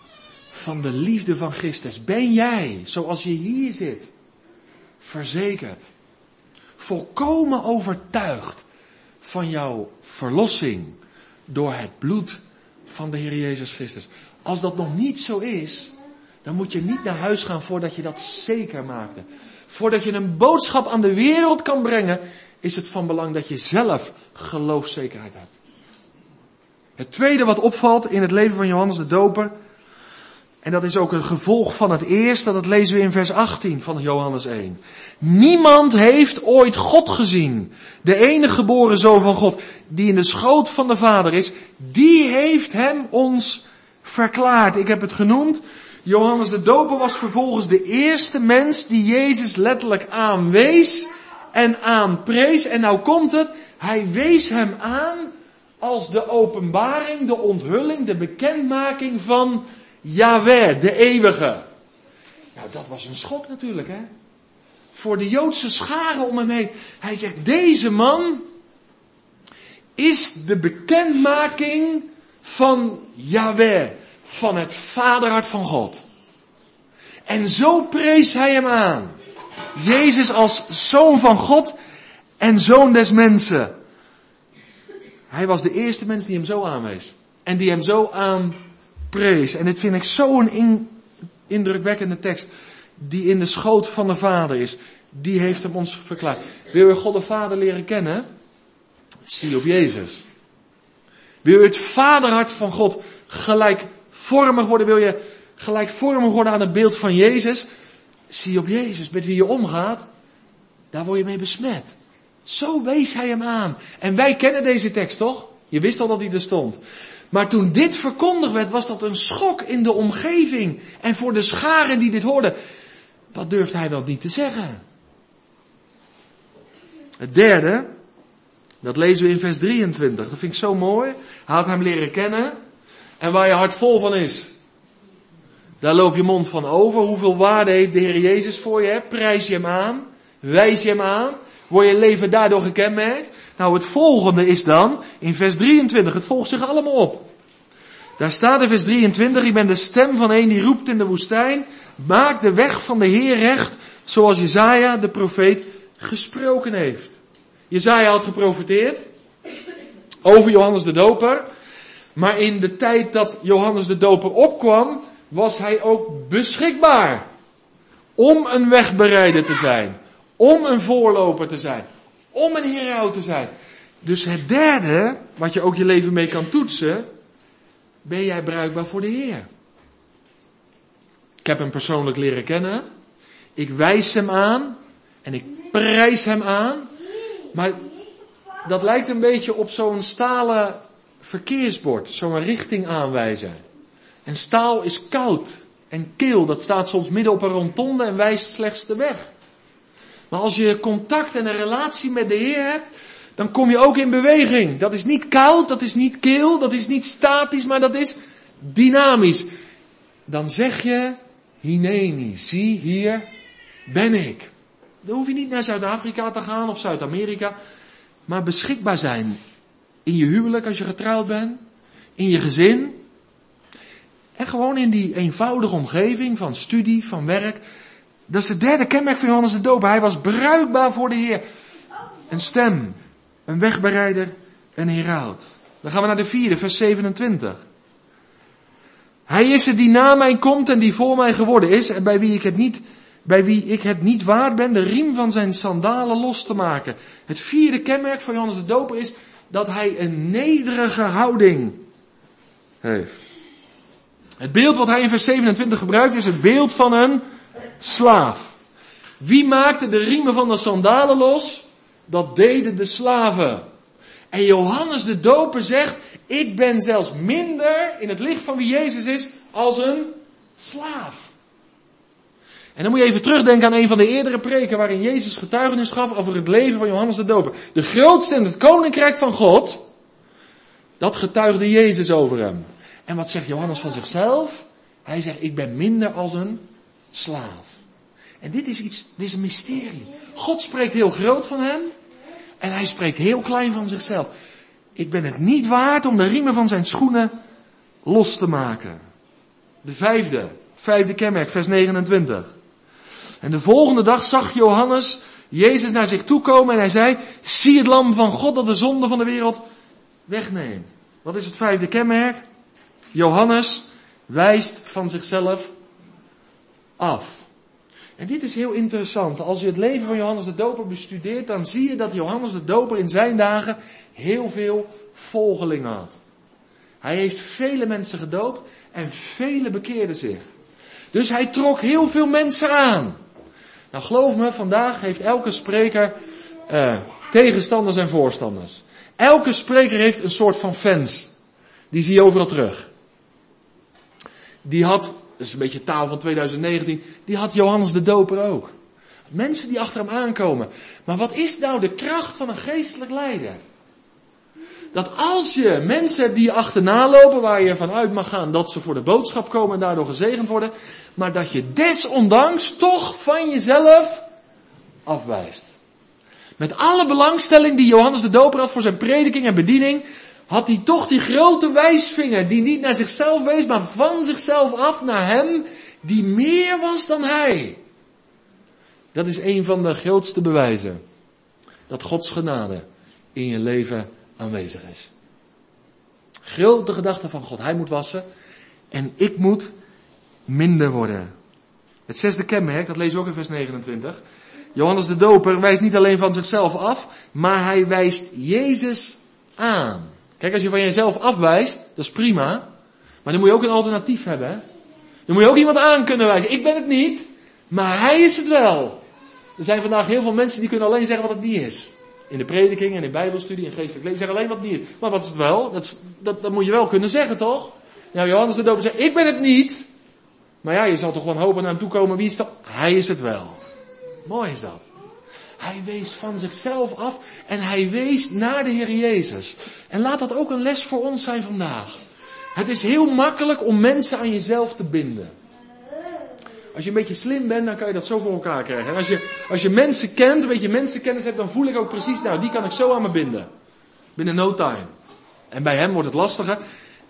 van de liefde van Christus. Ben jij, zoals je hier zit, verzekerd, volkomen overtuigd van jouw verlossing door het bloed van de Heer Jezus Christus. Als dat nog niet zo is, dan moet je niet naar huis gaan voordat je dat zeker maakte. Voordat je een boodschap aan de wereld kan brengen, is het van belang dat je zelf geloofzekerheid hebt. Het tweede wat opvalt in het leven van Johannes de Doper, en dat is ook een gevolg van het eerste, dat lezen we in vers 18 van Johannes 1. Niemand heeft ooit God gezien. De enige geboren zoon van God, die in de schoot van de Vader is, die heeft hem ons verklaard. Ik heb het genoemd. Johannes de Doper was vervolgens de eerste mens die Jezus letterlijk aanwees en aanprees. En nou komt het, hij wees hem aan als de openbaring, de onthulling, de bekendmaking van Yahweh, de eeuwige. Nou, dat was een schok natuurlijk, hè? Voor de Joodse scharen om hem heen. Hij zegt, deze man is de bekendmaking van Yahweh, van het vaderhart van God. En zo prees hij hem aan. Jezus als zoon van God en zoon des mensen. Hij was de eerste mens die hem zo aanwees. En die hem zo aanprees. En dit vind ik zo'n in, indrukwekkende tekst. Die in de schoot van de Vader is. Die heeft hem ons verklaard. Wil je God de Vader leren kennen? Zie op Jezus. Wil je het vaderhart van God gelijkvormig worden? Wil je gelijkvormig worden aan het beeld van Jezus? Zie op Jezus, met wie je omgaat. Daar word je mee besmet. Zo wees hij hem aan. En wij kennen deze tekst toch? Je wist al dat hij er stond. Maar toen dit verkondigd werd, was dat een schok in de omgeving. En voor de scharen die dit hoorden. Wat durft hij wel niet te zeggen? Het derde, dat lezen we in vers 23. Dat vind ik zo mooi. Hij had hem leren kennen. En waar je hart vol van is, daar loop je mond van over. Hoeveel waarde heeft de Heer Jezus voor je? Prijs je hem aan? Wijs je hem aan? Word je leven daardoor gekenmerkt? Nou, het volgende is dan, in vers 23, het volgt zich allemaal op. Daar staat in vers 23, ik ben de stem van een die roept in de woestijn, maak de weg van de Heer recht, zoals Jezaja, de profeet, gesproken heeft. Jezaja had geprofiteerd over Johannes de Doper, maar in de tijd dat Johannes de Doper opkwam, was hij ook beschikbaar om een wegbereider te zijn, om een voorloper te zijn, om een hero te zijn. Dus het derde, wat je ook je leven mee kan toetsen, ben jij bruikbaar voor de Heer. Ik heb hem persoonlijk leren kennen. Ik wijs hem aan en ik prijs hem aan. Maar dat lijkt een beetje op zo'n stalen verkeersbord, zo'n richting aanwijzen. En staal is koud en kil, dat staat soms midden op een rondonde en wijst slechts de weg. Maar als je contact en een relatie met de Heer hebt, dan kom je ook in beweging. Dat is niet koud, dat is niet kil, dat is niet statisch, maar dat is dynamisch. Dan zeg je, Hineni, zie hier ben ik. Dan hoef je niet naar Zuid-Afrika te gaan of Zuid-Amerika, maar beschikbaar zijn. In je huwelijk als je getrouwd bent, in je gezin. En gewoon in die eenvoudige omgeving van studie, van werk. Dat is het derde kenmerk van Johannes de Doper. Hij was bruikbaar voor de Heer. Een stem, een wegbereider, een heraut. Dan gaan we naar de vierde, vers 27. Hij is het die na mij komt en die voor mij geworden is en bij wie ik het niet, bij wie ik het niet waard ben de riem van zijn sandalen los te maken. Het vierde kenmerk van Johannes de Doper is dat hij een nederige houding heeft. Het beeld wat hij in vers 27 gebruikt is het beeld van een slaaf. Wie maakte de riemen van de sandalen los? Dat deden de slaven. En Johannes de Doper zegt, ik ben zelfs minder in het licht van wie Jezus is als een slaaf. En dan moet je even terugdenken aan een van de eerdere preken waarin Jezus getuigenis gaf over het leven van Johannes de Doper. De grootste in het koninkrijk van God, dat getuigde Jezus over hem. En wat zegt Johannes van zichzelf? Hij zegt, ik ben minder als een slaaf. En dit is iets, dit is een mysterie. God spreekt heel groot van hem. En hij spreekt heel klein van zichzelf. Ik ben het niet waard om de riemen van zijn schoenen los te maken. De vijfde, vijfde kenmerk, vers 29. En de volgende dag zag Johannes Jezus naar zich toe komen en hij zei, zie het lam van God dat de zonde van de wereld wegneemt. Wat is het vijfde kenmerk? Johannes wijst van zichzelf af. En dit is heel interessant. Als je het leven van Johannes de Doper bestudeert, dan zie je dat Johannes de Doper in zijn dagen heel veel volgelingen had. Hij heeft vele mensen gedoopt en vele bekeerden zich. Dus hij trok heel veel mensen aan. Nou geloof me, vandaag heeft elke spreker uh, tegenstanders en voorstanders. Elke spreker heeft een soort van fans. Die zie je overal terug. Die had, dat is een beetje taal van 2019, die had Johannes de Doper ook. Mensen die achter hem aankomen. Maar wat is nou de kracht van een geestelijk leider? Dat als je mensen die achterna lopen, waar je vanuit mag gaan dat ze voor de boodschap komen en daardoor gezegend worden, maar dat je desondanks toch van jezelf afwijst. Met alle belangstelling die Johannes de Doper had voor zijn prediking en bediening, had hij toch die grote wijsvinger die niet naar zichzelf wees, maar van zichzelf af naar hem die meer was dan hij. Dat is een van de grootste bewijzen dat Gods genade in je leven aanwezig is. Grote gedachte van God. Hij moet wassen en ik moet minder worden. Het zesde kenmerk, dat we ook in vers 29. Johannes de Doper wijst niet alleen van zichzelf af, maar hij wijst Jezus aan. Kijk, als je van jezelf afwijst, dat is prima. Maar dan moet je ook een alternatief hebben. Hè? Dan moet je ook iemand aan kunnen wijzen. Ik ben het niet, maar hij is het wel. Er zijn vandaag heel veel mensen die kunnen alleen zeggen wat het niet is. In de prediking en in bijbelstudie en geestelijk leven zeggen alleen wat niet. Maar wat is het wel? Dat, dat, dat moet je wel kunnen zeggen, toch? Nou, Johannes de Doper zegt, ik ben het niet. Maar ja, je zal toch gewoon hopen naar hem toe komen. Wie is dat? Hij is het wel. Mooi is dat. Hij wees van zichzelf af en hij wees naar de Heer Jezus. En laat dat ook een les voor ons zijn vandaag. Het is heel makkelijk om mensen aan jezelf te binden. Als je een beetje slim bent, dan kan je dat zo voor elkaar krijgen. En als je, als je mensen kent, een beetje mensenkennis hebt, dan voel ik ook precies, nou, die kan ik zo aan me binden. Binnen no time. En bij hem wordt het lastiger.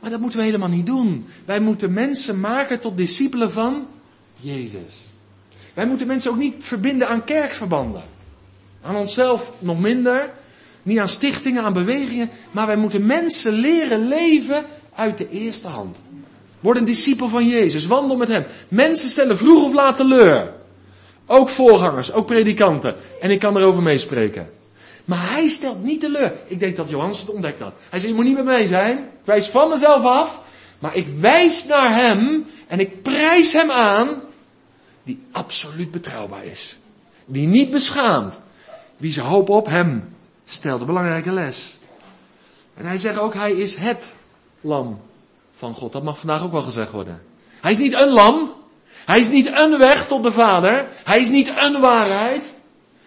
Maar dat moeten we helemaal niet doen. Wij moeten mensen maken tot discipelen van Jezus. Wij moeten mensen ook niet verbinden aan kerkverbanden. Aan onszelf nog minder. Niet aan stichtingen, aan bewegingen. Maar wij moeten mensen leren leven uit de eerste hand. Word een discipel van Jezus. Wandel met hem. Mensen stellen vroeg of laat teleur. Ook voorgangers, ook predikanten. En ik kan erover meespreken. Maar hij stelt niet teleur. Ik denk dat Johannes het ontdekt had. Hij zei, je moet niet met mij zijn. Ik wijs van mezelf af. Maar ik wijs naar hem. En ik prijs hem aan. Die absoluut betrouwbaar is. Die niet beschaamt. Wie zijn hoop op hem stelt. Een belangrijke les. En hij zegt ook, hij is het lam van God. Dat mag vandaag ook wel gezegd worden. Hij is niet een lam. Hij is niet een weg tot de Vader. Hij is niet een waarheid.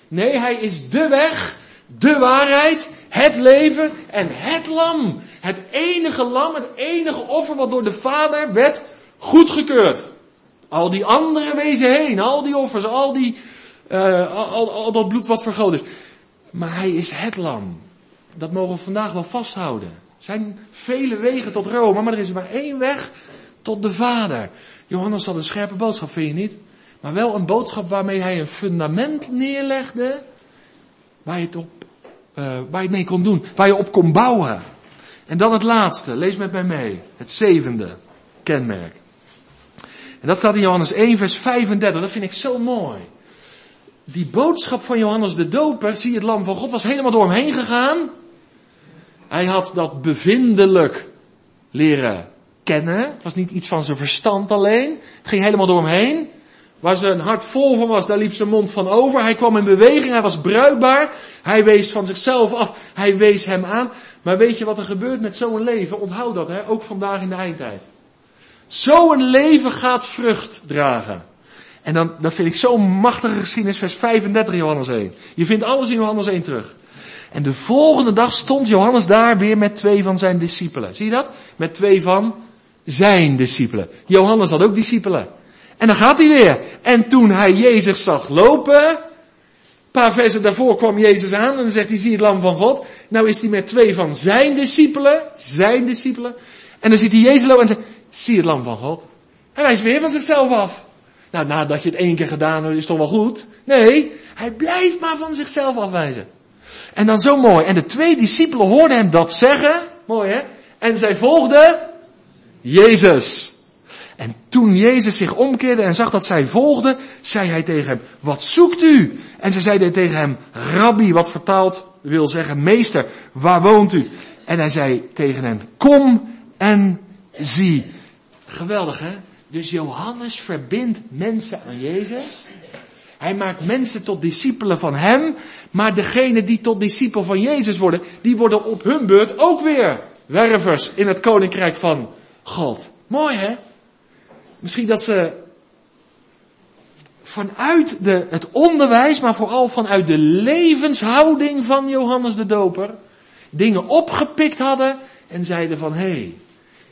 Nee, hij is de weg, de waarheid, het leven en het lam. Het enige lam, het enige offer wat door de Vader werd goedgekeurd. Al die andere wezen heen, al die offers, al, die, uh, al, dat bloed wat vergroot is. Maar hij is het lam. Dat mogen we vandaag wel vasthouden. Zijn vele wegen tot Rome, maar er is maar één weg tot de Vader. Johannes had een scherpe boodschap, vind je niet? Maar wel een boodschap waarmee hij een fundament neerlegde, waar je het, op, uh, waar je het mee kon doen, waar je op kon bouwen. En dan het laatste, lees met mij mee, het zevende kenmerk. En dat staat in Johannes 1, vers 35, dat vind ik zo mooi. Die boodschap van Johannes de Doper, zie het lam van God, was helemaal door hem heen gegaan. Hij had dat bevindelijk leren kennen. Het was niet iets van zijn verstand alleen. Het ging helemaal door hem heen. Waar zijn hart vol van was, daar liep zijn mond van over. Hij kwam in beweging, hij was bruikbaar. Hij wees van zichzelf af, hij wees hem aan. Maar weet je wat er gebeurt met zo'n leven? Onthoud dat, hè? ook vandaag in de eindtijd. Zo'n leven gaat vrucht dragen. En dan, dat vind ik zo'n machtige geschiedenis, vers 35 Johannes 1. Je vindt alles in Johannes 1 terug. En de volgende dag stond Johannes daar weer met twee van zijn discipelen. Zie je dat? Met twee van zijn discipelen. Johannes had ook discipelen. En dan gaat hij weer. En toen hij Jezus zag lopen, een paar versen daarvoor kwam Jezus aan en dan zegt hij, zie het lam van God. Nou is hij met twee van zijn discipelen, zijn discipelen. En dan ziet hij Jezus lopen en zegt, zie het lam van God. Hij is weer van zichzelf af. Nou, nadat je het één keer gedaan hebt, is toch wel goed? Nee, hij blijft maar van zichzelf afwijzen. En dan zo mooi. En de twee discipelen hoorden hem dat zeggen. Mooi hè? En zij volgden Jezus. En toen Jezus zich omkeerde en zag dat zij volgden, zei hij tegen hem, wat zoekt u? En ze zeiden tegen hem, rabbi, wat vertaald wil zeggen, meester, waar woont u? En hij zei tegen hen, kom en zie. Geweldig hè? Dus Johannes verbindt mensen aan Jezus. Hij maakt mensen tot discipelen van hem. Maar degene die tot discipel van Jezus worden, die worden op hun beurt ook weer wervers in het koninkrijk van God. Mooi hè? Misschien dat ze vanuit de, het onderwijs, maar vooral vanuit de levenshouding van Johannes de Doper, dingen opgepikt hadden en zeiden van, hé, hey,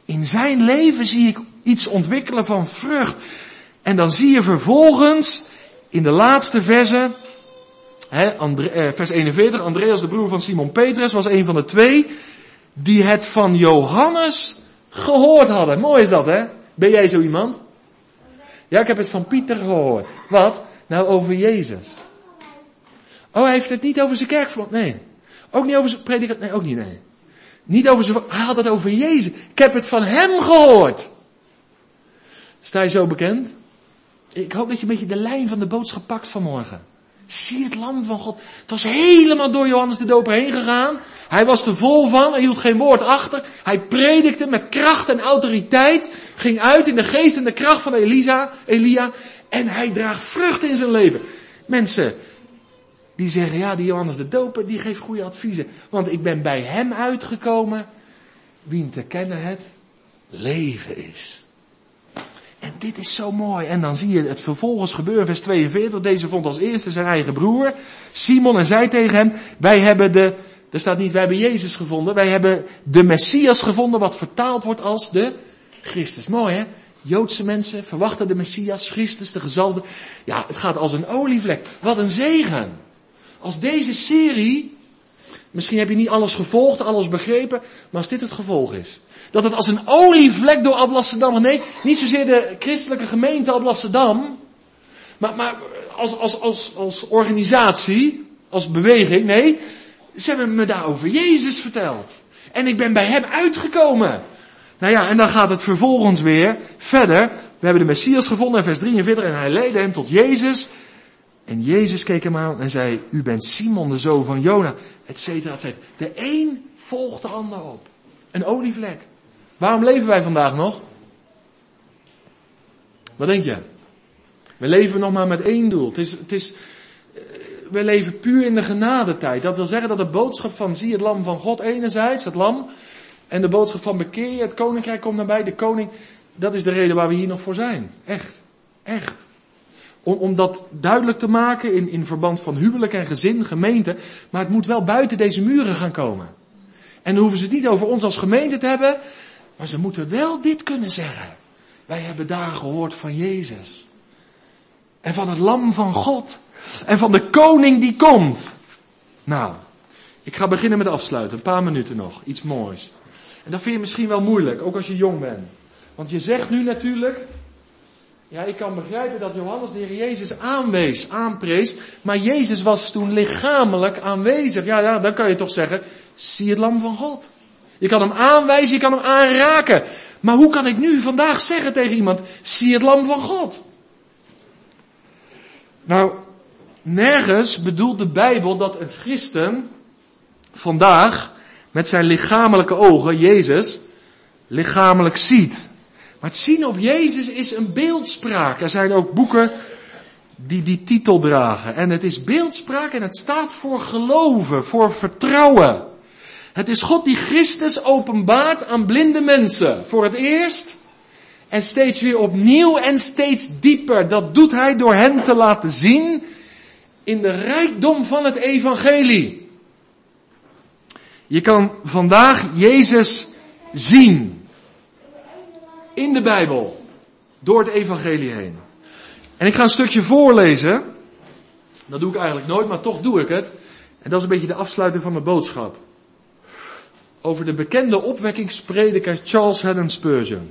in zijn leven zie ik iets ontwikkelen van vrucht. En dan zie je vervolgens in de laatste verse, hè, eh, vers 41, Andreas de broer van Simon Petrus was een van de twee die het van Johannes gehoord hadden. Mooi is dat hè? Ben jij zo iemand? Ja, ik heb het van Pieter gehoord. Wat? Nou, over Jezus. Oh, hij heeft het niet over zijn kerkverband. Nee. Ook niet over zijn predikant. Nee, ook niet. Nee. Niet over zijn, hij had het over Jezus. Ik heb het van hem gehoord. Sta je zo bekend? Ik hoop dat je een beetje de lijn van de boodschap pakt vanmorgen. Zie het lam van God. Het was helemaal door Johannes de Doper heen gegaan. Hij was er vol van, hij hield geen woord achter. Hij predikte met kracht en autoriteit. Ging uit in de geest en de kracht van Elisa, Elia. En hij draagt vrucht in zijn leven. Mensen, die zeggen, ja, die Johannes de Doper, die geeft goede adviezen. Want ik ben bij hem uitgekomen, wie te kennen het leven is. En dit is zo mooi. En dan zie je het vervolgens gebeuren, vers 42. Deze vond als eerste zijn eigen broer, Simon, en zei tegen hem, wij hebben de, er staat niet, wij hebben Jezus gevonden, wij hebben de Messias gevonden, wat vertaald wordt als de Christus. Mooi hè? Joodse mensen verwachten de Messias, Christus, de gezalde. Ja, het gaat als een olievlek. Wat een zegen. Als deze serie, misschien heb je niet alles gevolgd, alles begrepen, maar als dit het gevolg is. Dat het als een olievlek door Alblasserdam, nee, niet zozeer de christelijke gemeente Alblasserdam, maar, maar als, als, als, als organisatie, als beweging, nee, ze hebben me daar over Jezus verteld. En ik ben bij hem uitgekomen. Nou ja, en dan gaat het vervolgens weer verder. We hebben de Messias gevonden in vers 43 en hij leidde hem tot Jezus. En Jezus keek hem aan en zei, u bent Simon de zoon van Jona, et cetera, et cetera. De een volgt de ander op. Een olievlek. Waarom leven wij vandaag nog? Wat denk je? We leven nog maar met één doel. Het is, het is, eh, we leven puur in de genadetijd. Dat wil zeggen dat de boodschap van zie het lam van God enerzijds, het lam, en de boodschap van bekeer je, het koninkrijk komt nabij, de koning, dat is de reden waar we hier nog voor zijn. Echt. Echt. Om, om dat duidelijk te maken in, in verband van huwelijk en gezin, gemeente. Maar het moet wel buiten deze muren gaan komen. En dan hoeven ze het niet over ons als gemeente te hebben. Maar ze moeten wel dit kunnen zeggen. Wij hebben daar gehoord van Jezus. En van het lam van God. En van de koning die komt. Nou, ik ga beginnen met afsluiten. Een paar minuten nog. Iets moois. En dat vind je misschien wel moeilijk, ook als je jong bent. Want je zegt nu natuurlijk, ja, ik kan begrijpen dat Johannes de Heer Jezus aanwees, aanprees, maar Jezus was toen lichamelijk aanwezig. Ja, ja, dan kan je toch zeggen, zie het lam van God. Je kan hem aanwijzen, je kan hem aanraken. Maar hoe kan ik nu vandaag zeggen tegen iemand, zie het lam van God? Nou, nergens bedoelt de Bijbel dat een christen vandaag met zijn lichamelijke ogen, Jezus, lichamelijk ziet. Maar het zien op Jezus is een beeldspraak. Er zijn ook boeken die die titel dragen. En het is beeldspraak en het staat voor geloven, voor vertrouwen. Het is God die Christus openbaart aan blinde mensen. Voor het eerst. En steeds weer opnieuw en steeds dieper. Dat doet hij door hen te laten zien in de rijkdom van het evangelie. Je kan vandaag Jezus zien. In de Bijbel. Door het evangelie heen. En ik ga een stukje voorlezen. Dat doe ik eigenlijk nooit, maar toch doe ik het. En dat is een beetje de afsluiting van mijn boodschap. Over de bekende opwekkingsprediker Charles Haddon Spurgeon.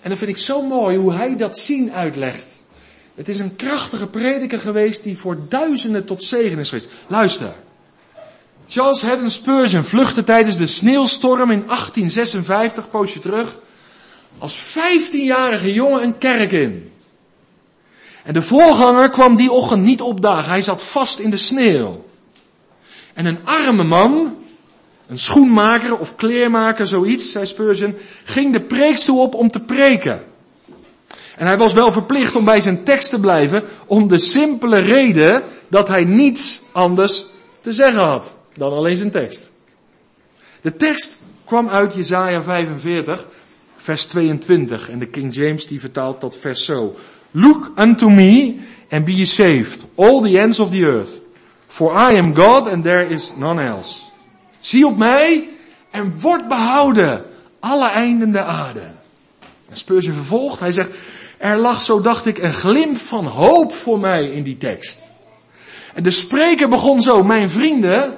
En dat vind ik zo mooi hoe hij dat zien uitlegt. Het is een krachtige prediker geweest die voor duizenden tot zegen is geweest. Luister. Charles Haddon Spurgeon vluchtte tijdens de sneeuwstorm in 1856, poosje terug, als 15-jarige jongen een kerk in. En de voorganger kwam die ochtend niet opdagen. Hij zat vast in de sneeuw. En een arme man, een schoenmaker of kleermaker, zoiets, zei Spurgeon, ging de preekstoel op om te preken. En hij was wel verplicht om bij zijn tekst te blijven, om de simpele reden dat hij niets anders te zeggen had dan alleen zijn tekst. De tekst kwam uit Jesaja 45, vers 22. En de King James die vertaalt dat vers zo. Look unto me and be saved, all the ends of the earth. For I am God and there is none else. Zie op mij en word behouden, alle einden der aarde. En Spurgeon vervolgt, hij zegt, er lag, zo dacht ik, een glimp van hoop voor mij in die tekst. En de spreker begon zo, mijn vrienden,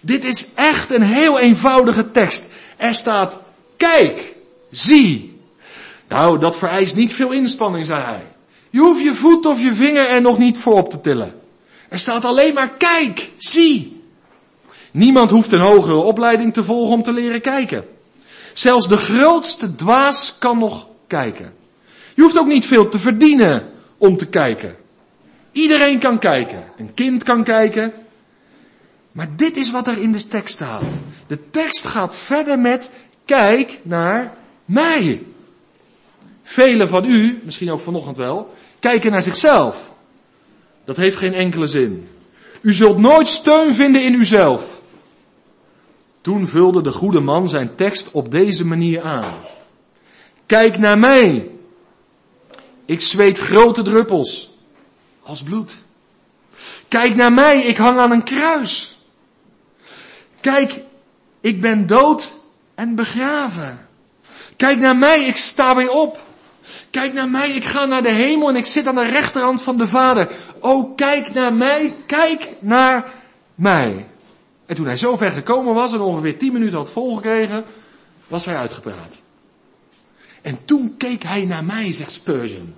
dit is echt een heel eenvoudige tekst. Er staat, kijk, zie. Nou, dat vereist niet veel inspanning, zei hij. Je hoeft je voet of je vinger er nog niet voor op te tillen. Er staat alleen maar kijk, zie. Niemand hoeft een hogere opleiding te volgen om te leren kijken. Zelfs de grootste dwaas kan nog kijken. Je hoeft ook niet veel te verdienen om te kijken. Iedereen kan kijken. Een kind kan kijken. Maar dit is wat er in de tekst staat. De tekst gaat verder met kijk naar mij. Velen van u, misschien ook vanochtend wel, kijken naar zichzelf. Dat heeft geen enkele zin. U zult nooit steun vinden in uzelf. Toen vulde de goede man zijn tekst op deze manier aan. Kijk naar mij. Ik zweet grote druppels als bloed. Kijk naar mij, ik hang aan een kruis. Kijk, ik ben dood en begraven. Kijk naar mij, ik sta weer op. Kijk naar mij, ik ga naar de hemel en ik zit aan de rechterhand van de Vader. Oh, kijk naar mij, kijk naar mij. En toen hij zo ver gekomen was en ongeveer tien minuten had volgekregen, was hij uitgepraat. En toen keek hij naar mij, zegt Spurgeon.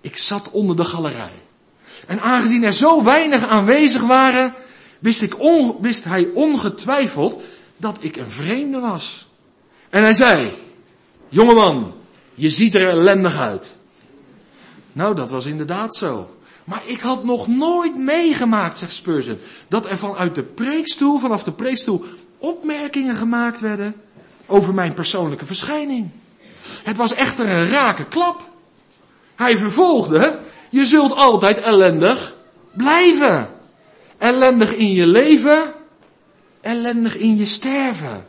Ik zat onder de galerij. En aangezien er zo weinig aanwezig waren, wist, ik on, wist hij ongetwijfeld dat ik een vreemde was. En hij zei, jongeman, je ziet er ellendig uit. Nou, dat was inderdaad zo. Maar ik had nog nooit meegemaakt, zegt Spurgeon, dat er vanuit de preekstoel, vanaf de preekstoel, opmerkingen gemaakt werden over mijn persoonlijke verschijning. Het was echter een rake klap. Hij vervolgde, je zult altijd ellendig blijven. Ellendig in je leven, ellendig in je sterven.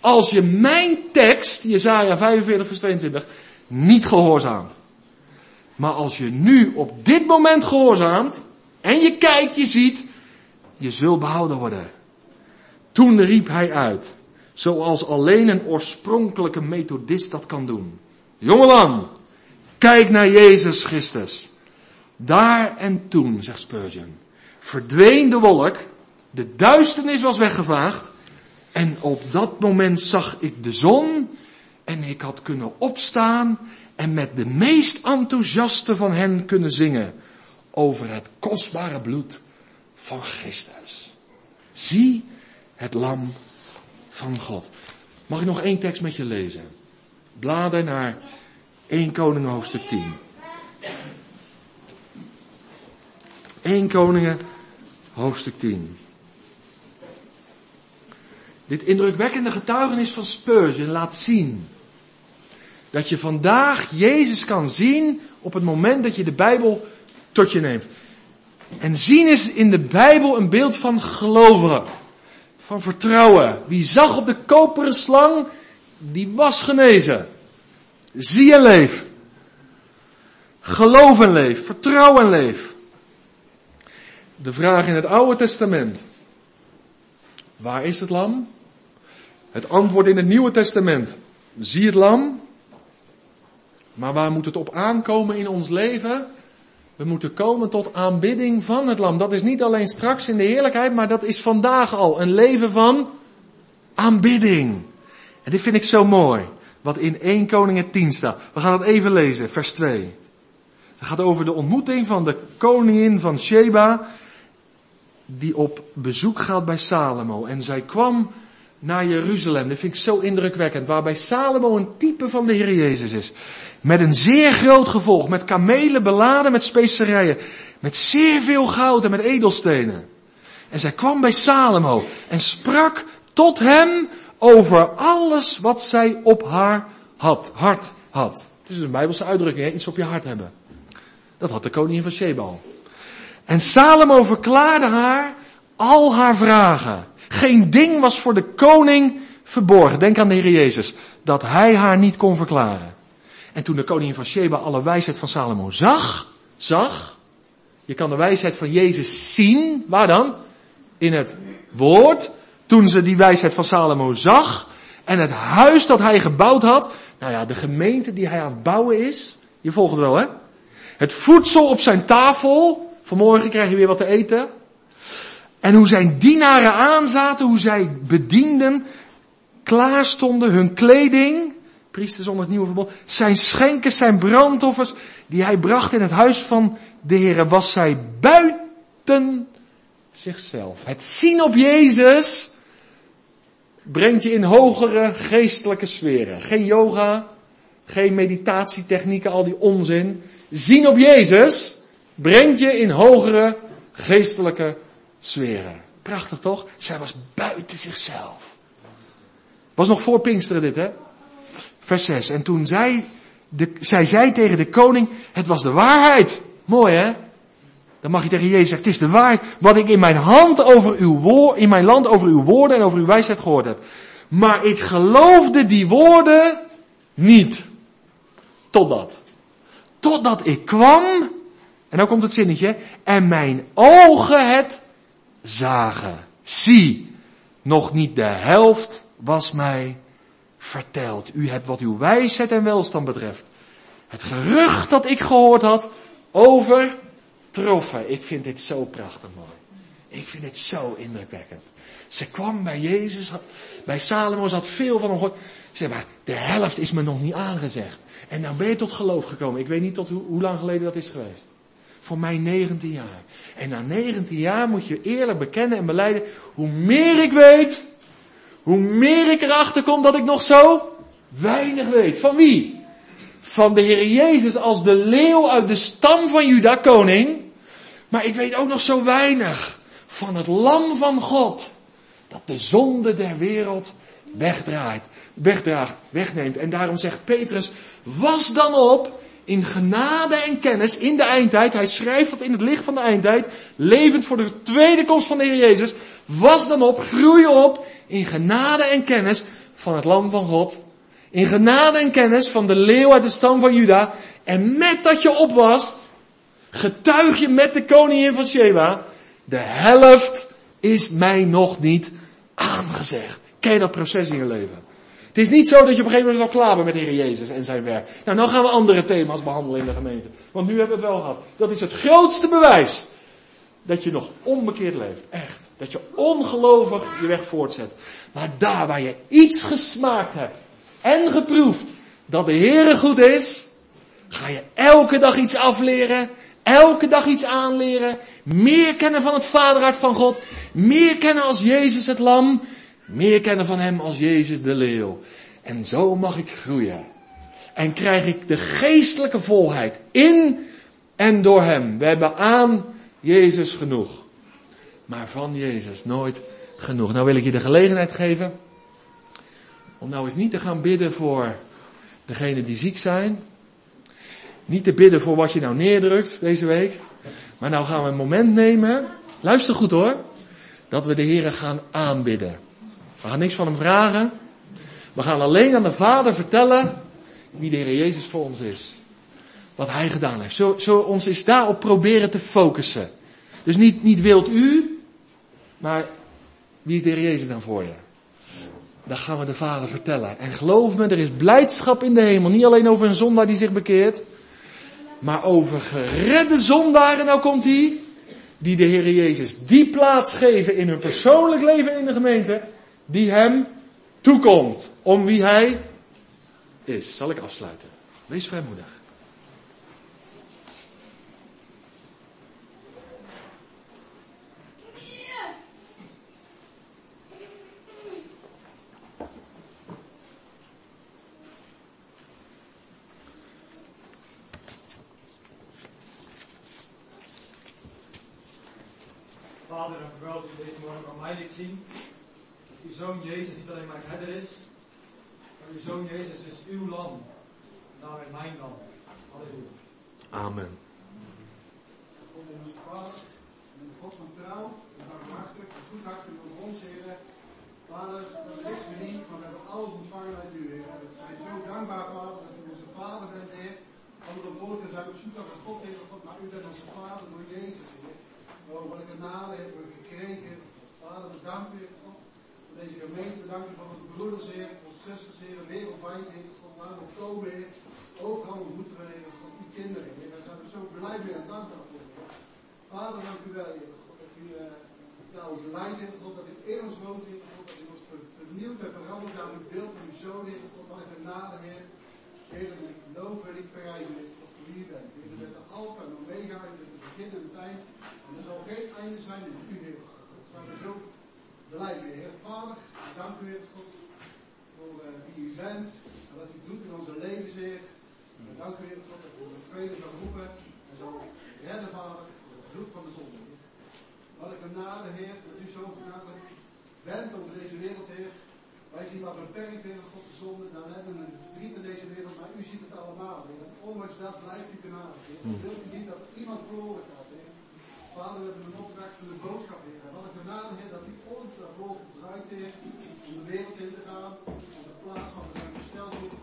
Als je mijn tekst, Jesaja 45 vers 22, niet gehoorzaamt. Maar als je nu op dit moment gehoorzaamt, en je kijkt, je ziet, je zult behouden worden. Toen riep hij uit, zoals alleen een oorspronkelijke methodist dat kan doen. Jongeman, kijk naar Jezus Christus. Daar en toen, zegt Spurgeon, verdween de wolk, de duisternis was weggevaagd en op dat moment zag ik de zon en ik had kunnen opstaan en met de meest enthousiaste van hen kunnen zingen over het kostbare bloed van Christus. Zie het lam van God. Mag ik nog één tekst met je lezen? Blader naar 1 Koningen hoofdstuk 10. 1 Koningen hoofdstuk 10. Dit indrukwekkende getuigenis van Spurgeon laat zien dat je vandaag Jezus kan zien op het moment dat je de Bijbel tot je neemt. En zien is in de Bijbel een beeld van geloven, van vertrouwen. Wie zag op de koperen slang, die was genezen. Zie en leef. Geloof en leef. Vertrouw en leef. De vraag in het Oude Testament. Waar is het lam? Het antwoord in het Nieuwe Testament. Zie het lam. Maar waar moet het op aankomen in ons leven? We moeten komen tot aanbidding van het lam. Dat is niet alleen straks in de heerlijkheid, maar dat is vandaag al een leven van aanbidding. En dit vind ik zo mooi. Wat in 1 Koningen 10 staat. We gaan het even lezen, vers 2. Het gaat over de ontmoeting van de koningin van Sheba. Die op bezoek gaat bij Salomo. En zij kwam naar Jeruzalem. Dat vind ik zo indrukwekkend. Waarbij Salomo een type van de Heer Jezus is. Met een zeer groot gevolg. Met kamelen beladen met specerijen. Met zeer veel goud en met edelstenen. En zij kwam bij Salomo en sprak tot hem over alles wat zij op haar had, hart had. Het is een Bijbelse uitdrukking, hè? iets op je hart hebben. Dat had de koningin van Sheba. En Salomo verklaarde haar al haar vragen. Geen ding was voor de koning verborgen. Denk aan de Heer Jezus. Dat hij haar niet kon verklaren. En toen de koningin van Sheba alle wijsheid van Salomo zag, zag, je kan de wijsheid van Jezus zien, waar dan? In het woord. toen ze die wijsheid van Salomo zag en het huis dat hij gebouwd had, nou ja, de gemeente die hij aan het bouwen is, je volgt het wel hè? Het voedsel op zijn tafel, vanmorgen krijg je weer wat te eten. En hoe zijn dienaren aanzaten, hoe zij bedienden, klaar stonden, hun kleding, priesters onder het nieuwe verbond, zijn schenken, zijn brandoffers, die hij bracht in het huis van de Heer, was zij buiten zichzelf. Het zien op Jezus brengt je in hogere geestelijke sferen. Geen yoga, geen meditatietechnieken, al die onzin. Zien op Jezus brengt je in hogere geestelijke. Prachtig toch? Zij was buiten zichzelf. Was nog voor Pinksteren dit, hè? Vers 6. En toen zij, de, zij zei tegen de koning, het was de waarheid. Mooi, hè? Dan mag je tegen Jezus zeggen, het is de waarheid. Wat ik in mijn hand over uw woord, in mijn land over uw woorden en over uw wijsheid gehoord heb. Maar ik geloofde die woorden niet. Totdat. Totdat ik kwam, en dan komt het zinnetje, en mijn ogen het zagen. Zie, nog niet de helft was mij verteld. U hebt wat uw wijsheid en welstand betreft. Het gerucht dat ik gehoord had overtroffen. Ik vind dit zo prachtig mooi. Ik vind dit zo indrukwekkend. Ze kwam bij Jezus, bij Salomo, ze had veel van hem gehoord. Ze zei maar, de helft is me nog niet aangezegd. En nou ben je tot geloof gekomen. Ik weet niet tot hoe, hoe lang geleden dat is geweest. Voor mij 19 jaar. En na 19 jaar moet je eerlijk bekennen en beleiden, hoe meer ik weet, hoe meer ik erachter kom dat ik nog zo weinig weet. Van wie? Van de Heer Jezus als de leeuw uit de stam van Juda, koning. Maar ik weet ook nog zo weinig van het lam van God. Dat de zonde der wereld wegdraait, wegdraagt, wegneemt. En daarom zegt Petrus, was dan op in genade en kennis in de eindtijd. Hij schrijft dat in het licht van de eindtijd, levend voor de tweede komst van de Heer Jezus. Was dan op, groei op in genade en kennis van het lam van God. In genade en kennis van de leeuw uit de stam van Juda. En met dat je op was, getuig je met de koningin van Sheba. De helft is mij nog niet aangezegd. Ken je dat proces in je leven? Het is niet zo dat je op een gegeven moment al klaar bent met de Heer Jezus en zijn werk. Nou, nou gaan we andere thema's behandelen in de gemeente. Want nu hebben we het wel gehad. Dat is het grootste bewijs. Dat je nog onbekeerd leeft. Echt. Dat je ongelovig je weg voortzet. Maar daar waar je iets gesmaakt hebt en geproefd dat de Heere goed is, ga je elke dag iets afleren, elke dag iets aanleren, meer kennen van het vaderhart van God, meer kennen als Jezus het lam, meer kennen van Hem als Jezus de leeuw. En zo mag ik groeien. En krijg ik de geestelijke volheid in en door Hem. We hebben aan Jezus genoeg. Maar van Jezus nooit genoeg. Nou wil ik je de gelegenheid geven om nou eens niet te gaan bidden voor degenen die ziek zijn. Niet te bidden voor wat je nou neerdrukt deze week. Maar nou gaan we een moment nemen. Luister goed hoor. Dat we de Heeren gaan aanbidden. We gaan niks van hem vragen. We gaan alleen aan de Vader vertellen wie de Heer Jezus voor ons is. Wat Hij gedaan heeft. Zo, zo ons is daarop proberen te focussen. Dus niet, niet wilt u, maar wie is de Heer Jezus dan voor je? Dat gaan we de Vader vertellen. En geloof me, er is blijdschap in de hemel. Niet alleen over een zondaar die zich bekeert. Maar over geredde zondaren, nou komt hij. Die de Heer Jezus die plaats geven in hun persoonlijk leven in de gemeente die hem toekomt. Om wie hij is. Zal ik afsluiten. Wees vrijmoedig. Vader, dank u wel deze morgen aan mij liet zien uw zoon Jezus niet alleen mijn herder is, maar uw zoon Jezus is uw lam. En daarmee mijn lam. Halleluja. Amen. God en onze Vader, en de God van trouw, en barmhartig, en goedhartig voor ons, Heer. Vader, dat is we niet, maar we hebben alles ontvangen uit u, Heer. We zijn zo dankbaar, Vader, dat u onze Vader bent, Heer. Andere woorden zijn op zoek naar God, Heer, God, maar u bent onze Vader door Jezus, Heer. Oh, wat een genade hebben we gekregen. Vader, we danken u. Voor deze gemeente bedanken voor onze broeders, Heer, voor onze zusters, Heer, wereldwijd, Heer. God, waar we komen, Heer. Overal ontmoeten we, Heer, God, uw kinderen, Heer. Daar zijn we zo blij mee en dankbaar voor. Vader, dank u wel, Heer. God, dat u uh, ons leidt, Heer. God, dat u in ons woont, Heer. God, dat u ons vernieuwd en veranderd aan uw beeld van uw zoon, Heer. God, wat genade, Heer. Heer, en ik loof en ik prijs u, Heer, dat u hier bent. Heer, u bent de alfa en omega, u bent het begin en het eind. En er zal geen einde zijn in u, Heer. God, zijn we zo blij mee, Heer. Vader, dank u, Heer, God, voor uh, wie u bent en wat u doet in onze levens, Heer. Dank u, Heer, God, dat u de vrede zal roepen en zal redden, Vader, voor het van de zonde. Wat een genade, Heer, dat u zo genadelijk bent over deze wereld, Heer. Wij zien maar beperkt, Heer, God de zonde. Dan hebben we een verdriet in deze wereld, maar u ziet het allemaal, Heer. Ondanks dat blijft u genade, Heer. Wilt u niet dat iemand verloren gaat. Vader, we hebben een opdracht van de boodschap, Heer. En wat een genade, Heer, dat u ons daarvoor gebruikt, Heer. Om de wereld in te gaan. Op de plaats van we zijn gesteld, Heer.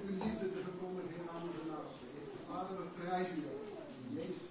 Om uw liefde te verkondigen, aan naasten, Heer. Vader, we prijzen u. In Jezus'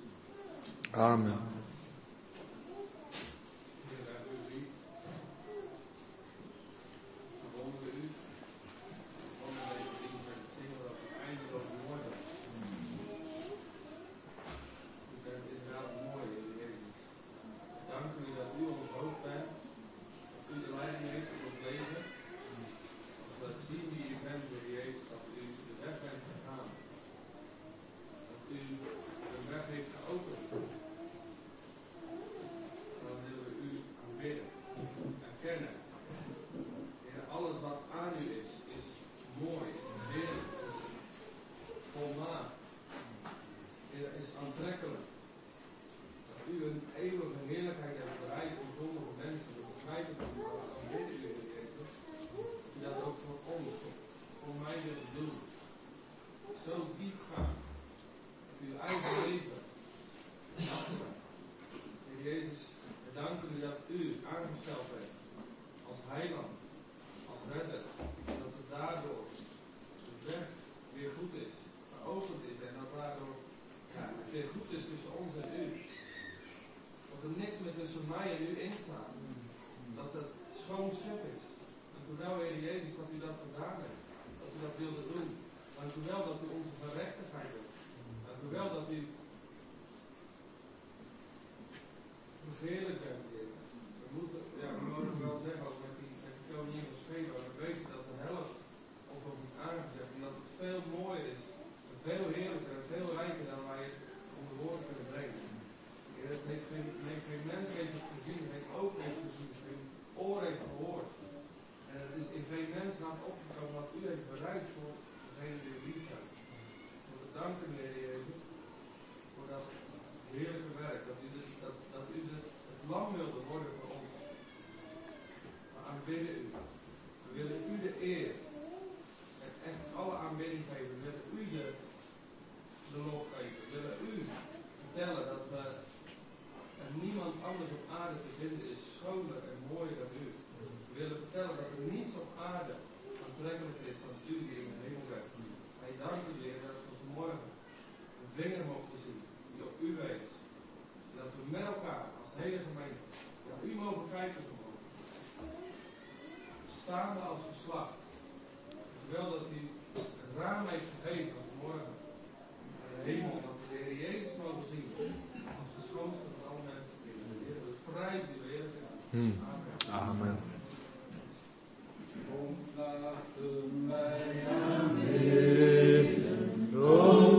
naam. Amen. staande